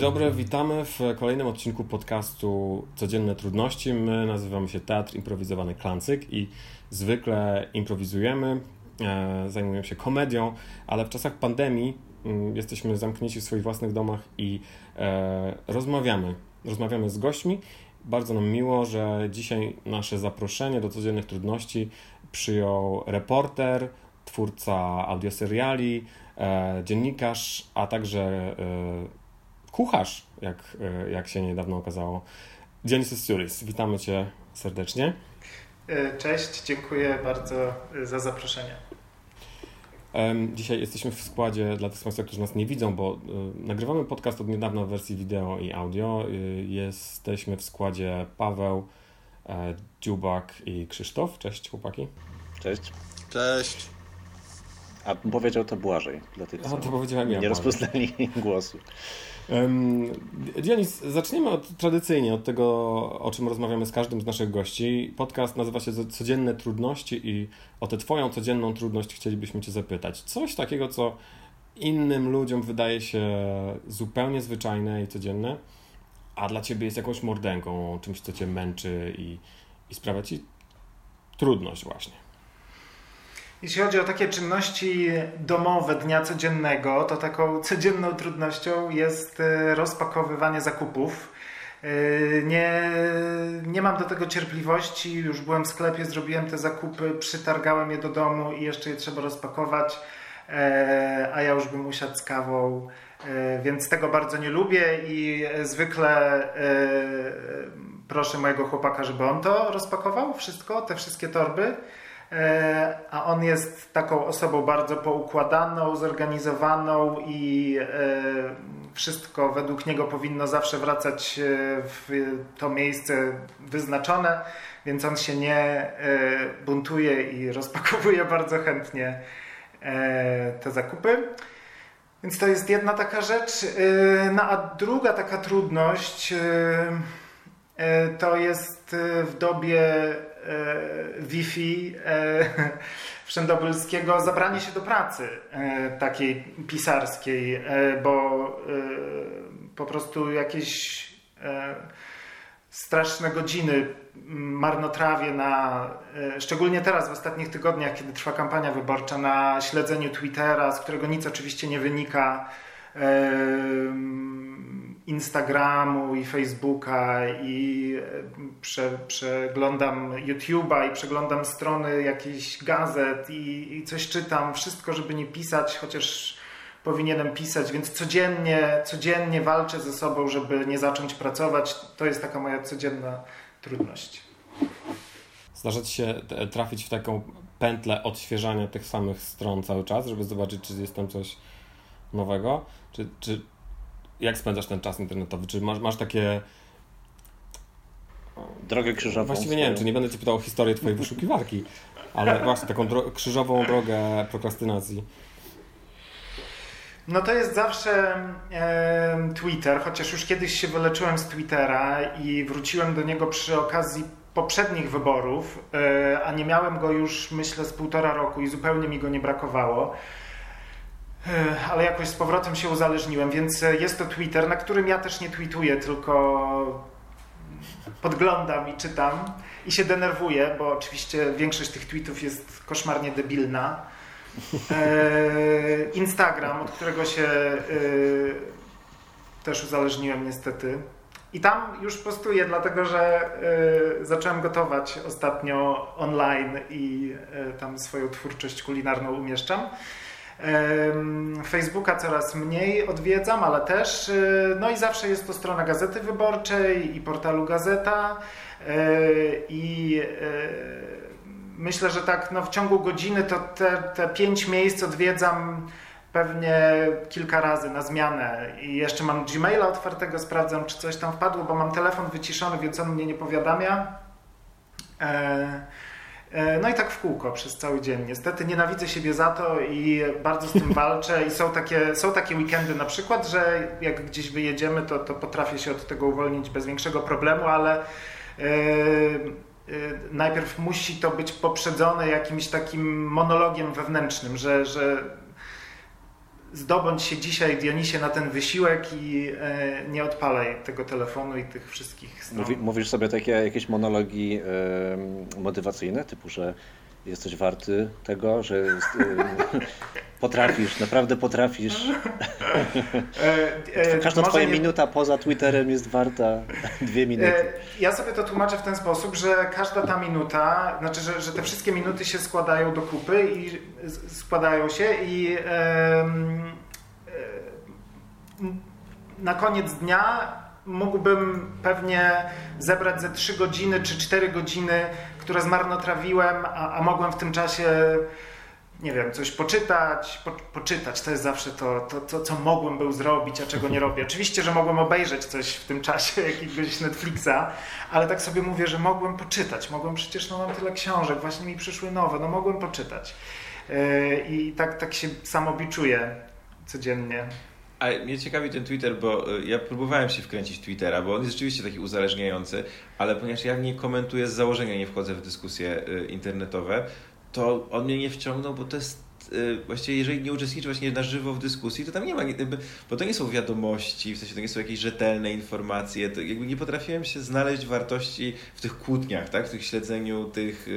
Dobry, witamy w kolejnym odcinku podcastu Codzienne Trudności. My nazywamy się Teatr Improwizowany Klancyk i zwykle improwizujemy, e, zajmujemy się komedią, ale w czasach pandemii mm, jesteśmy zamknięci w swoich własnych domach i e, rozmawiamy. Rozmawiamy z gośćmi. Bardzo nam miło, że dzisiaj nasze zaproszenie do Codziennych Trudności przyjął reporter, twórca audioseriali, e, dziennikarz, a także kucharz, jak, e, jak się niedawno okazało. Dionysus Suris, witamy Cię serdecznie. E, cześć, dziękuję bardzo e, za zaproszenie. Dzisiaj jesteśmy w składzie dla tych z Państwa, którzy nas nie widzą, bo nagrywamy podcast od niedawna w wersji wideo i audio. Jesteśmy w składzie Paweł, Dziubak i Krzysztof. Cześć chłopaki. Cześć. Cześć. A powiedział to Błażej, dla tych, co to powiedziałem ja, nie rozpoznali głosu. Dionis, zaczniemy od, tradycyjnie od tego, o czym rozmawiamy z każdym z naszych gości. Podcast nazywa się Codzienne Trudności i o tę Twoją codzienną trudność chcielibyśmy Cię zapytać. Coś takiego, co innym ludziom wydaje się zupełnie zwyczajne i codzienne, a dla Ciebie jest jakąś mordęką, czymś, co Cię męczy i, i sprawia Ci trudność właśnie. Jeśli chodzi o takie czynności domowe dnia codziennego, to taką codzienną trudnością jest e, rozpakowywanie zakupów. E, nie, nie mam do tego cierpliwości. Już byłem w sklepie, zrobiłem te zakupy, przytargałem je do domu i jeszcze je trzeba rozpakować, e, a ja już bym usiadł z kawą, więc tego bardzo nie lubię i zwykle proszę mojego chłopaka, żeby on to rozpakował, wszystko, te wszystkie torby. E, a on jest taką osobą bardzo poukładaną, zorganizowaną i e, wszystko według niego powinno zawsze wracać e, w to miejsce wyznaczone, więc on się nie buntuje i rozpakowuje bardzo chętnie te zakupy. Więc to jest jedna taka rzecz. No a druga taka trudność to jest w dobie Wi-Fi e, Wszędobylskiego zabranie się do pracy e, takiej pisarskiej, bo po prostu jakieś straszne godziny marnotrawię na, szczególnie teraz w ostatnich tygodniach, kiedy trwa kampania wyborcza, na śledzeniu Twittera, z którego nic oczywiście nie wynika Instagramu i Facebooka i e, prze, przeglądam YouTube'a i przeglądam strony jakichś gazet i, i, coś czytam, wszystko, żeby nie pisać, chociaż powinienem pisać, więc codziennie, codziennie walczę ze sobą, żeby nie zacząć pracować. To jest taka moja codzienna trudność. Zdarza Ci się trafić w taką pętlę odświeżania tych samych stron cały czas, żeby zobaczyć, czy jest tam coś nowego? Czy, czy jak spędzasz ten czas internetowy? Czy masz, masz takie... Drogę krzyżową. Właściwie nie wiem, czy nie będę Cię pytał o historię Twojej wyszukiwarki, ale właśnie taką dro krzyżową drogę prokrastynacji. No to jest zawsze e, Twitter, chociaż już kiedyś się wyleczyłem z Twittera i wróciłem do niego przy okazji poprzednich wyborów, e, a nie miałem go już myślę z półtora roku i zupełnie mi go nie brakowało ale jakoś z powrotem się uzależniłem, więc e, jest to Twitter, na którym ja też nie tweetuję, tylko podglądam i czytam i się denerwuję, bo oczywiście większość tych tweetów jest koszmarnie debilna. E, Instagram, od którego się e, też uzależniłem niestety. I tam już postuję, dlatego że zacząłem gotować ostatnio online i tam swoją twórczość kulinarną umieszczam. Facebooka coraz mniej odwiedzam, ale też. Y, no i zawsze jest to strona Gazety Wyborczej i portalu Gazeta. Y, I y, myślę, że tak no, w ciągu godziny to te, te pięć miejsc odwiedzam pewnie kilka razy na zmianę. I jeszcze mam Gmaila otwartego, sprawdzam, czy coś tam wpadło, bo mam telefon wyciszony, więc on mnie nie powiadamia. E, no i tak w kółko przez cały dzień. Niestety nienawidzę siebie za to i bardzo z tym walczę. I są takie, są takie weekendy na przykład, że jak gdzieś wyjedziemy, to, to potrafię się od tego uwolnić bez większego problemu, ale yy, yy, najpierw musi to być poprzedzone jakimś takim monologiem wewnętrznym, że, że zdobądź się dzisiaj, Dionisie, na ten wysiłek i e, nie odpalaj tego telefonu i tych wszystkich stron. Mówi, mówisz sobie takie jakieś monologi e, motywacyjne, typu, że jesteś warty tego, że jest, potrafisz, naprawdę potrafisz. E, e, Każda twoja nie... minuta poza Twitterem jest warta dwie minuty. E, ja sobie to tłumaczę w ten sposób, że każda ta minuta, znaczy, że, że te wszystkie minuty się składają do kupy i składają się i na koniec dnia mógłbym pewnie zebrać ze 3 godziny czy 4 godziny, które zmarnotrawiłem, a, a mogłem w tym czasie nie wiem, coś poczytać, po, poczytać, to jest zawsze to, to, to, co mogłem był zrobić, a czego nie robię. Oczywiście, że mogłem obejrzeć coś w tym czasie, jakiegoś Netflixa, ale tak sobie mówię, że mogłem poczytać, mogłem przecież, no mam tyle książek, właśnie mi przyszły nowe, no mogłem poczytać. Yy, I tak, tak się samobiczuję codziennie. A mnie ciekawi ten Twitter, bo y, ja próbowałem się wkręcić w Twittera, bo on jest rzeczywiście taki uzależniający, ale ponieważ ja nie komentuję z założenia, nie wchodzę w dyskusje y, internetowe, to on mnie nie wciągnął, bo to jest y, właściwie jeżeli nie uczestniczy właśnie na żywo w dyskusji, to tam nie ma, bo to nie są wiadomości, w sensie to nie są jakieś rzetelne informacje, to jakby nie potrafiłem się znaleźć wartości w tych kłótniach, tak, w tych śledzeniu tych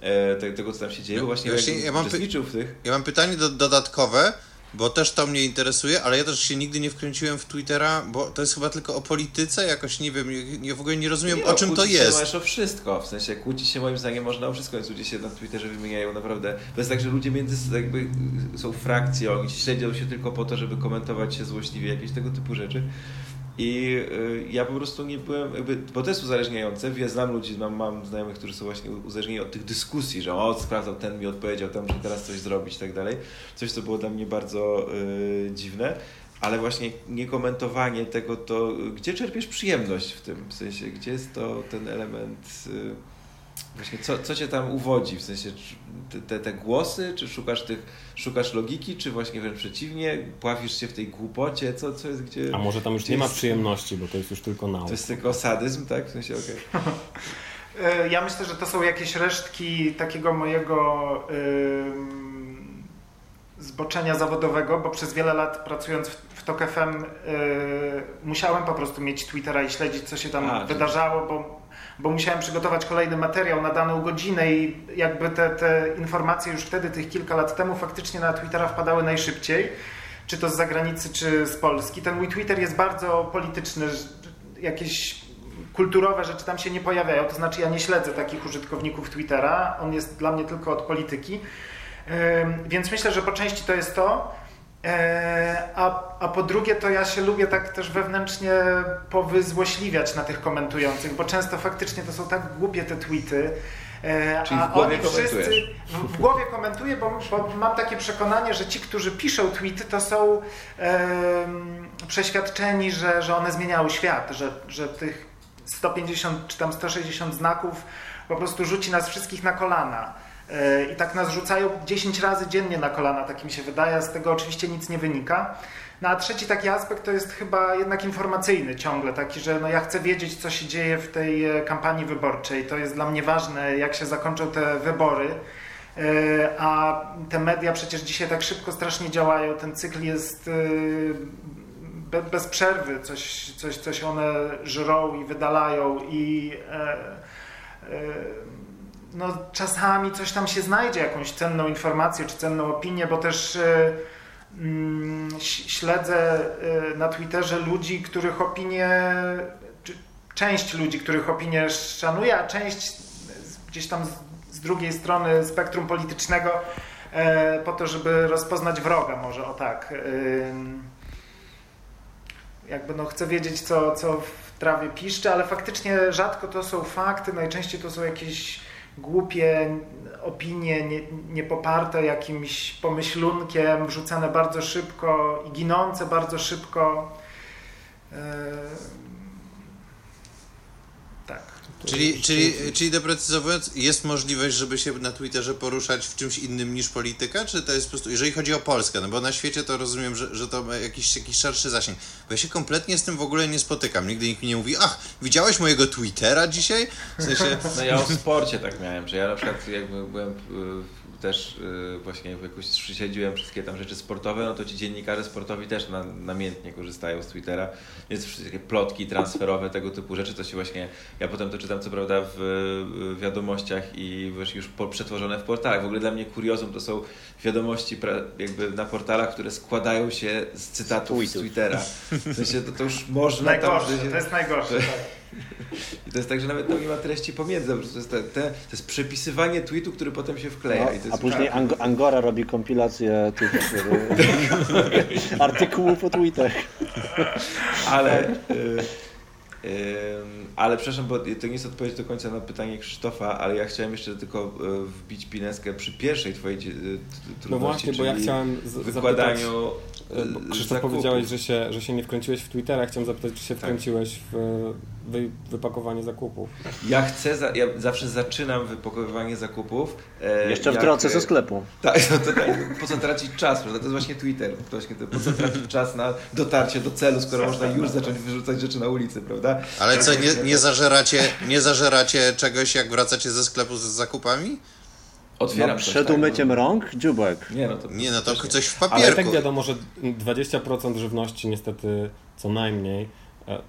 e, tego, co tam się dzieje, bo właśnie, właśnie ja mam uczestniczył w tych. Ja mam pytanie do, dodatkowe, bo też to mnie interesuje, ale ja też się nigdy nie wkręciłem w Twittera, bo to jest chyba tylko o polityce, jakoś nie wiem, ja w ogóle nie rozumiem nie, o czym to jest. Możesz o wszystko, w sensie kłócić się moim zdaniem można o wszystko, więc ludzie się na Twitterze wymieniają naprawdę. To jest tak, że ludzie między jakby są frakcją i śledzą się tylko po to, żeby komentować się złośliwie, jakieś tego typu rzeczy. I y, ja po prostu nie byłem, jakby, bo to jest uzależniające. Ja znam ludzi, mam, mam znajomych, którzy są właśnie uzależnieni od tych dyskusji, że o, sprawdzał, ten mi odpowiedział, tam, że teraz coś zrobić i tak dalej. Coś, co było dla mnie bardzo y, dziwne. Ale właśnie niekomentowanie tego, to gdzie czerpiesz przyjemność w tym? W sensie, gdzie jest to ten element... Y, Właśnie co, co cię tam uwodzi? W sensie te, te głosy, czy szukasz tych, szukasz logiki, czy właśnie wręcz przeciwnie, pławisz się w tej głupocie, co, co jest gdzie... A może tam już nie jest... ma przyjemności, bo to jest już tylko nauka. To jest tylko sadyzm, tak? W sensie, okej. Okay. ja myślę, że to są jakieś resztki takiego mojego yy, zboczenia zawodowego, bo przez wiele lat pracując w, w TOK FM yy, musiałem po prostu mieć Twittera i śledzić, co się tam A, wydarzało, bo bo musiałem przygotować kolejny materiał na daną godzinę i jakby te, te informacje już wtedy, tych kilka lat temu, faktycznie na Twittera wpadały najszybciej, czy to z zagranicy, czy z Polski. Ten mój Twitter jest bardzo polityczny, jakieś kulturowe rzeczy tam się nie pojawiają, to znaczy ja nie śledzę takich użytkowników Twittera, on jest dla mnie tylko od polityki, więc myślę, że po części to jest to. E, a, a po drugie, to ja się lubię tak też wewnętrznie powyzłośliwiać na tych komentujących, bo często faktycznie to są tak głupie te tweety. E, Czyli a w głowie wszyscy w, głowie komentuję, bo, bo, mam takie przekonanie, że ci, którzy piszą tweety, to są e, przeświadczeni, że, że one zmieniały świat, że, że tych 150 czy tam 160 znaków po prostu rzuci nas wszystkich na kolana. E, I tak nas rzucają 10 razy dziennie na kolana, tak mi się wydaje, z tego oczywiście nic nie wynika. No a trzeci taki aspekt to jest chyba jednak informacyjny ciągle, taki, że no ja chcę wiedzieć, co się dzieje w tej e, kampanii wyborczej. To jest dla mnie ważne, jak się zakończą te wybory. E, a te media przecież dzisiaj tak szybko strasznie działają, ten cykl jest bez przerwy, coś, coś, coś one żrą i wydalają i no, czasami coś tam się znajdzie, jakąś cenną informację czy cenną opinię, bo też y, mm, śledzę y, na Twitterze ludzi, których opinie, część ludzi, których opinie szanuję, a część gdzieś tam z, drugiej strony spektrum politycznego y, po to, żeby rozpoznać wroga może, o tak. Jakby no chcę wiedzieć, co, co w trawie piszczy, ale faktycznie rzadko to są fakty, najczęściej to są jakieś głupie opinie, nie, nie poparte jakimś pomyślunkiem, wrzucane bardzo szybko i ginące bardzo szybko. Yy, Czyli, czyli, czyli doprecyzowując, jest możliwość, żeby się na Twitterze poruszać w czymś innym niż polityka, czy to jest po prostu, jeżeli chodzi o Polskę, no bo na świecie to rozumiem, że, że to ma jakiś, jakiś szerszy zasięg, bo ja się kompletnie z tym w ogóle nie spotykam, nigdy nikt mi nie mówi, ach, widziałeś mojego Twittera dzisiaj? W sensie... No ja o sporcie tak miałem, że ja na przykład jakby byłem też y, właśnie jakoś śledziłem wszystkie tam rzeczy sportowe, no to ci dziennikarze sportowi też na, namiętnie korzystają z Twittera, więc wszystkie plotki transferowe, tego typu rzeczy, to się właśnie, ja potem to czytam co prawda w, wiadomościach i wiesz, już po, przetworzone w portalach. W ogóle dla mnie kuriozum to są wiadomości pra, jakby na portalach, które składają się z cytatów z Twittera. W sensie to, to już można najgorsze, tam... To jest najgorsze, tak. I to jest tak, że nawet tam nie ma treści pomiędzy, po to jest, te, te, to jest przepisywanie tweetu, który potem się wkleja. No, a później Ang Angora robi kompilację tych artykułów o tweetach. Ale... Y ale przepraszam, bo to nie jest odpowiedź do końca na pytanie Krzysztofa, ale ja chciałem jeszcze tylko e, wbić pineskę przy pierwszej twojej e, trudności, No właśnie, bo ja chciałem wykładaniu zapytać, Krzysztof zakupów. powiedziałeś, że się, że się nie wkręciłeś w Twittera. Chciałem zapytać, czy się wkręciłeś w wy, wypakowanie zakupów. Ja chcę, za, ja zawsze zaczynam wypakowywanie zakupów. e, Jeszcze w jak, drodze e, ze sklepu. Tak, no to tak, po co tracić czas, prawda? To jest właśnie Twitter. To właśnie to, po co tracić czas na dotarcie do celu, skoro można już zacząć wyrzucać rzeczy na ulicy, prawda? Ale co, nie, nie, zażeracie, nie zażeracie czegoś, jak wracacie ze sklepu z zakupami? Otwieram No, coś, przed tak, umyciem no. rąk, dziubek. Nie, no to, Nie, no to coś w Ale papierku. tak wiadomo, że 20% żywności niestety co najmniej e,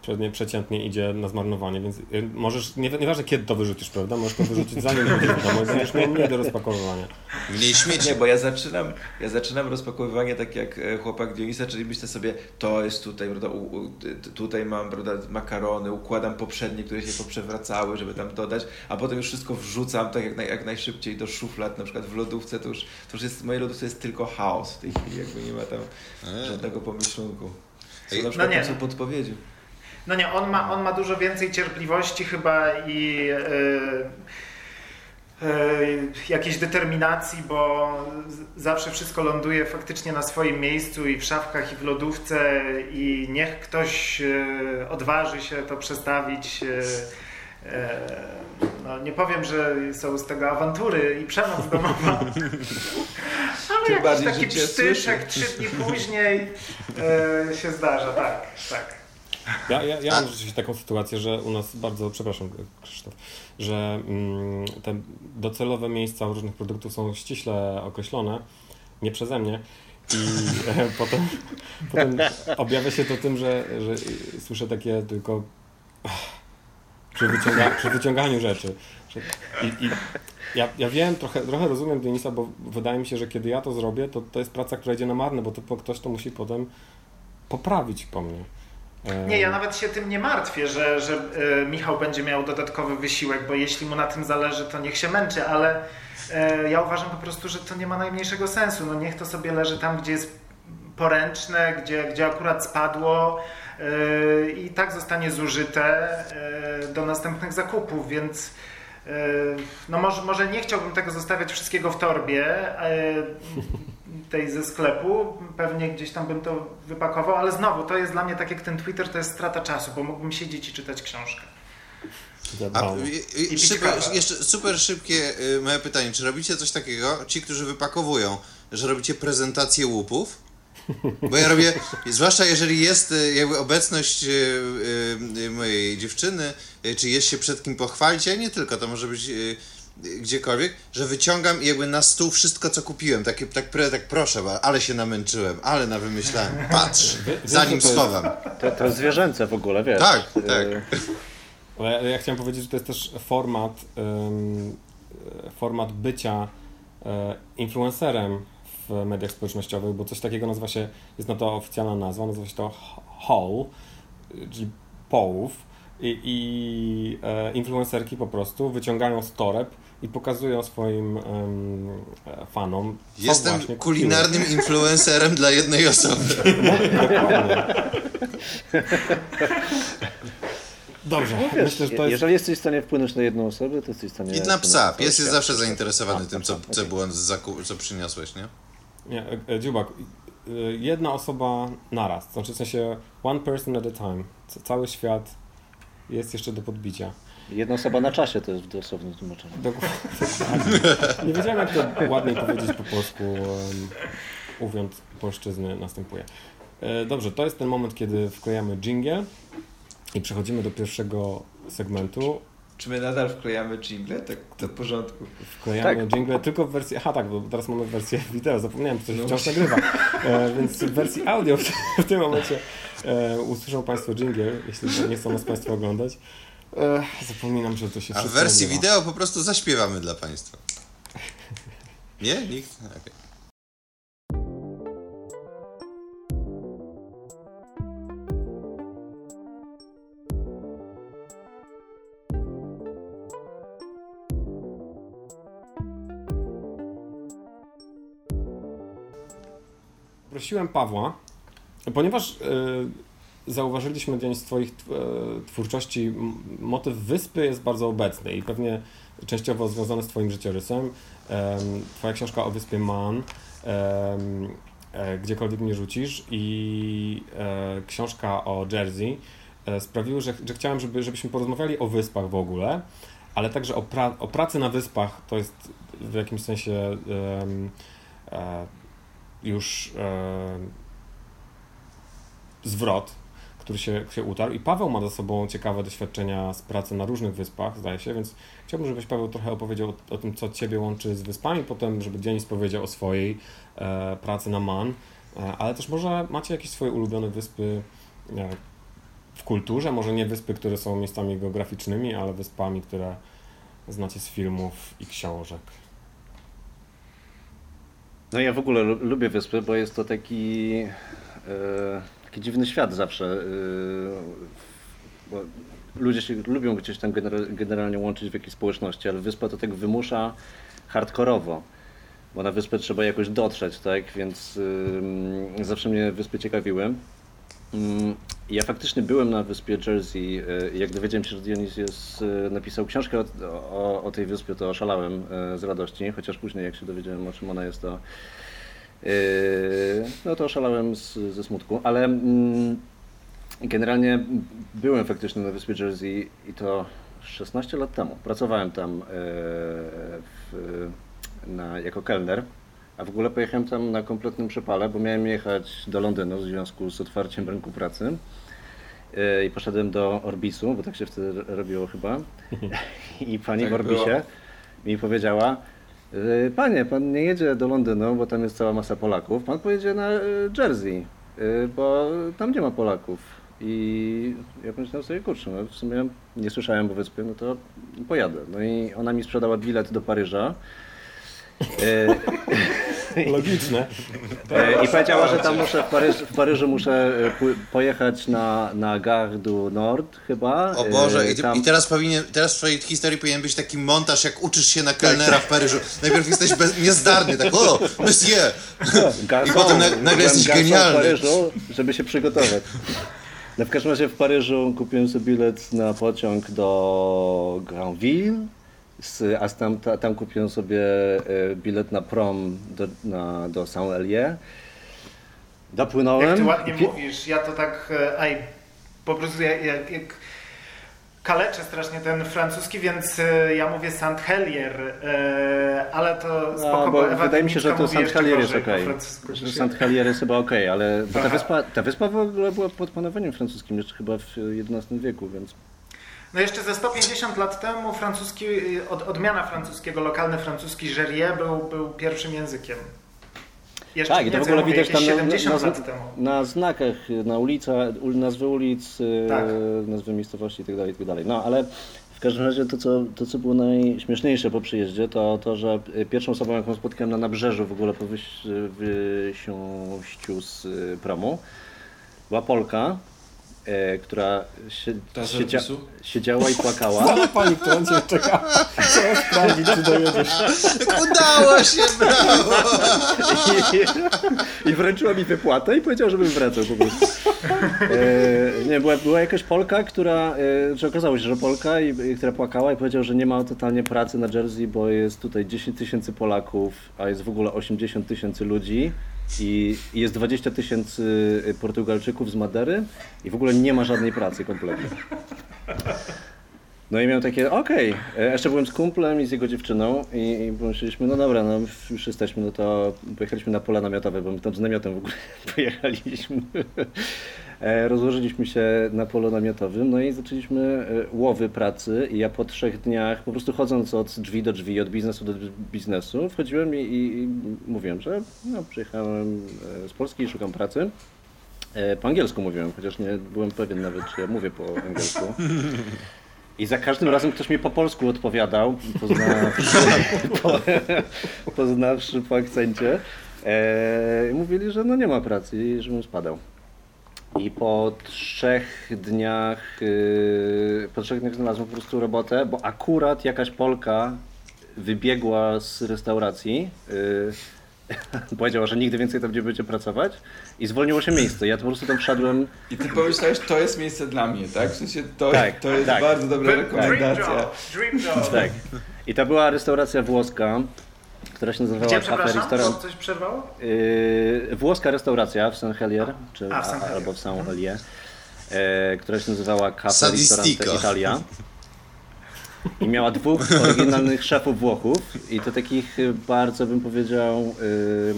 pewnie przeciętnie idzie na zmarnowanie, więc e, możesz, nie, nieważne kiedy to wyrzucisz, prawda? Możesz to wyrzucić zanim i będziesz miał mniej do rozpakowywania. Mniej śmieci. Nie, bo ja zaczynam, ja zaczynam rozpakowywanie tak jak e, chłopak Dionisa, czyli myślę sobie, to jest tutaj, prawda, u, u, tutaj mam prawda, makarony, układam poprzednie, które się poprzewracały, żeby tam dodać, a potem już wszystko wrzucam tak jak, naj, jak najszybciej do szuflad, na przykład w lodówce, to już, to już jest, w mojej lodówce jest tylko chaos w tej chwili, jakby nie ma tam żadnego pomyślunku. Są Ej, na przykład no nie. są podpowiedzi. No nie, on ma, on ma dużo więcej cierpliwości chyba i yy, yy, jakiejś determinacji, bo zawsze wszystko ląduje faktycznie na swoim miejscu i w szafkach, i w lodówce i niech ktoś yy, odważy się to przestawić. No, nie powiem, że są z tego awantury i przemoc domowa, ale jakiś taki psztyszek trzy dni później się zdarza, tak, tak. Ja, ja, ja mam rzeczywiście taką sytuację, że u nas bardzo, przepraszam Krzysztof, że mm, te docelowe miejsca różnych produktów są ściśle określone, nie przeze mnie. I e, potem, potem objawia się to tym, że, że słyszę takie tylko przy, wyciąga, przy wyciąganiu rzeczy. I, i ja, ja wiem, trochę, trochę rozumiem Denisa, bo wydaje mi się, że kiedy ja to zrobię, to to jest praca, która idzie na marne, bo to ktoś to musi potem poprawić po mnie. Nie, ja nawet się tym nie martwię, że, że e, Michał będzie miał dodatkowy wysiłek, bo jeśli mu na tym zależy, to niech się męczy, ale e, ja uważam po prostu, że to nie ma najmniejszego sensu. No niech to sobie leży tam, gdzie jest poręczne, gdzie, gdzie akurat spadło e, i tak zostanie zużyte do następnych zakupów, więc no może, może nie chciałbym tego zostawiać wszystkiego w torbie tej ze sklepu, pewnie gdzieś tam bym to wypakował, ale znowu to jest dla mnie tak jak ten Twitter, to jest strata czasu, bo mógłbym siedzieć i czytać książkę. A, i, i, szybko, jeszcze super szybkie y, moje pytanie. Czy robicie coś takiego, ci, którzy wypakowują, że robicie prezentację łupów? Bo ja robię, zwłaszcza jeżeli jest y, jakby obecność y, mojej dziewczyny, y, czy jest się przed kim pochwalić, a nie tylko, to może być gdziekolwiek, że wyciągam jakby na stół wszystko, co kupiłem. Takie, tak, tak proszę, ale się namęczyłem, ale nawymyślałem. Patrz, zanim schowam. To, to zwierzęce w ogóle, wiesz. Tak, tak. Ale ja, ja chciałem powiedzieć, że to jest też format, format bycia e, influencerem w mediach społecznościowych, bo coś takiego nazywa się, jest na to oficjalna nazwa, nazywa się to haul, czyli połów i, i e, influencerki po prostu wyciągają z toreb i pokazują swoim e, fanom, co Jestem właśnie kupiły. kulinarnym influencerem dla jednej osoby. Dokładnie. Dobrze, No wiesz, myślę, że to jest Jeżeli jesteś w stanie wpłynąć na jedną osobę, to jesteś w stanie... I na psa. Pies jest świat. zawsze zainteresowany tym, co, Okej. co było z zakup, co przyniosłeś, nie? Nie, e, e, Dziubak, e, jedna osoba naraz, znaczy w sensie one person at a time. Cały świat jest jeszcze do podbicia. Jedna osoba na czasie to jest w dosłownym tłumaczeniu. Dokładnie. Nie wiedziałem jak to ładniej powiedzieć po polsku, um, mówiąc polszczyzny następuje. E, Dobrze, to jest ten moment, kiedy wklejamy jingle i przechodzimy do pierwszego segmentu Czy my nadal wklejamy jingle? Tak to w porządku. Wklejamy Tak. jingle tylko w wersji. Aha, tak, bo teraz mamy wersję wideo, zapomniałem, coś No wciąż nagrywa. E, więc w wersji audio w, w tym momencie e, usłyszą Państwo jingle, jeśli nie chcą nas Państwo oglądać. E, zapominam, że to się A w wersji nagrywa. wideo po prostu zaśpiewamy dla Państwa. Nie? Nikt? Okej. Prosiłem Pawła, ponieważ e, zauważyliśmy dzień tw- e, twórczości, motyw wyspy jest bardzo obecny i pewnie częściowo związany z Twoim życiorysem. Em, Twoja książka o wyspie Man, e, gdziekolwiek mnie rzucisz i e, książka o Jersey sprawiły, że, że chciałem, żeby, żebyśmy porozmawiali o wyspach w ogóle, ale także o, pra- o pracy na wyspach. To jest w jakimś sensie już zwrot, który się, się utarł. I Paweł ma za sobą ciekawe doświadczenia z pracy na różnych wyspach, zdaje się, więc chciałbym, żebyś Paweł trochę opowiedział o, o tym, co Ciebie łączy z wyspami, potem, żeby Denis powiedział o swojej e, pracy na Man, e, ale też może macie jakieś swoje ulubione wyspy e, w kulturze, może nie wyspy, które są miejscami geograficznymi, ale wyspami, które znacie z filmów i książek. No ja w ogóle lu- lubię wyspy, bo jest to taki, e, taki dziwny świat zawsze. E, bo ludzie się lubią gdzieś tam genera- generalnie łączyć w jakiejś społeczności, ale wyspa to tak wymusza hardkorowo. Bo na wyspę trzeba jakoś dotrzeć, tak? Więc ym, zawsze mnie wyspy ciekawiły. Mm, Ja faktycznie byłem na wyspie Jersey. i Jak dowiedziałem się, że Dionis jest, e, napisał książkę o, o, o tej wyspie, to oszalałem e, z radości, chociaż później jak się dowiedziałem o czym ona jest, to no to oszalałem z, ze smutku, ale mm, generalnie byłem faktycznie na wyspie Jersey i to 16 lat temu. Pracowałem tam e, w, na, jako kelner. A w ogóle pojechałem tam na kompletnym przepale, bo miałem jechać do Londynu w związku z otwarciem rynku pracy. E, I poszedłem do Orbisu, bo tak się wtedy robiło chyba. I pani Tak w Orbisie było. mi powiedziała, panie, pan nie jedzie do Londynu, bo tam jest cała masa Polaków. Pan pojedzie na e, Jersey, e, bo tam nie ma Polaków. I ja pomyślałem sobie, kurczę, no w sumie nie słyszałem o wyspie, no to pojadę. No i ona mi sprzedała bilet do Paryża. Logiczne. E, I powiedziała, że tam muszę w, Paryż, w Paryżu muszę e, pojechać na, na Gare du Nord chyba. O Boże, E, i, tam- i teraz powinien, teraz w twojej historii powinien być taki montaż, jak uczysz się na kelnera w Paryżu. Najpierw jesteś bez, niezdarny, tak o, monsieur! I potem na- nagle byłem jesteś genialny. w Paryżu, żeby się przygotować. No w każdym razie w Paryżu kupiłem sobie bilet na pociąg do Granville, z, a tam, ta, tam kupiłem sobie e, bilet na prom do, na, do Saint-Hélier. Dopłynąłem. Jak ty ładnie Pi- mówisz, ja to tak, e, aj, po prostu jak, jak, jak kaleczę strasznie ten francuski, więc e, ja mówię Saint-Helier, e, ale to spoko, No, bo bo Ewa wydaje mi się, że to mówi jeszcze Saint-Helier jest okej. Że niż ja. Saint-Helier jest chyba okej, ale bo ta wyspa, ta wyspa w ogóle była pod panowaniem francuskim jeszcze chyba w XI wieku, więc No jeszcze ze 150 lat temu francuski, y, od, odmiana francuskiego, lokalny francuski Jerier był, był pierwszym językiem. Jeszcze tak, i to w ogóle widać tam na, 70 na, na znakach, na ulica, ul- nazwy ulic, e, Tak. nazwy miejscowości itd., itd. No ale w każdym razie to co, to, co było najśmieszniejsze po przyjeździe, to to, że e, pierwszą osobą, jaką spotkałem na nabrzeżu w ogóle po wysiąściu z promu, była Polka, e, która siedzia, siedziała i płakała. Sama pani, która cię czeka, trzeba sprawdzić, czy dojedziesz. Udało się, brawo! I, I wręczyła mi wypłatę i powiedziała, żebym wracał po prostu. E, nie, była, była jakaś Polka, która, e, że okazało się, że Polka, i, i, która płakała i powiedziała, że nie ma totalnie pracy na Jersey, bo jest tutaj 10 tysięcy Polaków, a jest w ogóle 80 tysięcy ludzi i, jest 20 tysięcy Portugalczyków z Madery i w ogóle nie ma żadnej pracy kompletnie. No i miałem takie, okej, okay. jeszcze byłem z kumplem i z jego dziewczyną i, i pomyśleliśmy, no dobra, no już jesteśmy, no to pojechaliśmy na pola namiotowe, bo my tam z namiotem w ogóle pojechaliśmy. E, rozłożyliśmy się na polu namiotowym, no i zaczęliśmy e, łowy pracy i ja po trzech dniach, po prostu chodząc od drzwi do drzwi, od biznesu do biznesu, wchodziłem i, i mówiłem, że no, przyjechałem e, z Polski i szukam pracy. Po angielsku mówiłem, chociaż nie byłem pewien nawet, czy ja mówię po angielsku. I za każdym razem ktoś mi po polsku odpowiadał, poznawszy, po, poznawszy po akcencie. Mówili, że no nie ma pracy i żebym spadał. I po trzech dniach, yy, po trzech dniach znalazłem po prostu robotę, bo akurat jakaś Polka wybiegła z restauracji. Yy, powiedziała, że nigdy więcej tam nie będzie pracować i zwolniło się miejsce. Ja po prostu tam wszedłem. I ty pomyślałeś, to jest miejsce dla mnie, tak? W sensie to, tak, to jest tak. bardzo dobra rekomendacja. Dream job, dream job. Tak. I to była restauracja włoska która się nazywała Gdzie, Restaurant. coś przerwało? Yy, włoska restauracja w Saint Helier, czy, a, w Saint albo w Saint Helier, yy, która się nazywała Cafe Restaurant Italia. I miała dwóch oryginalnych szefów Włochów i to takich bardzo bym powiedział yy,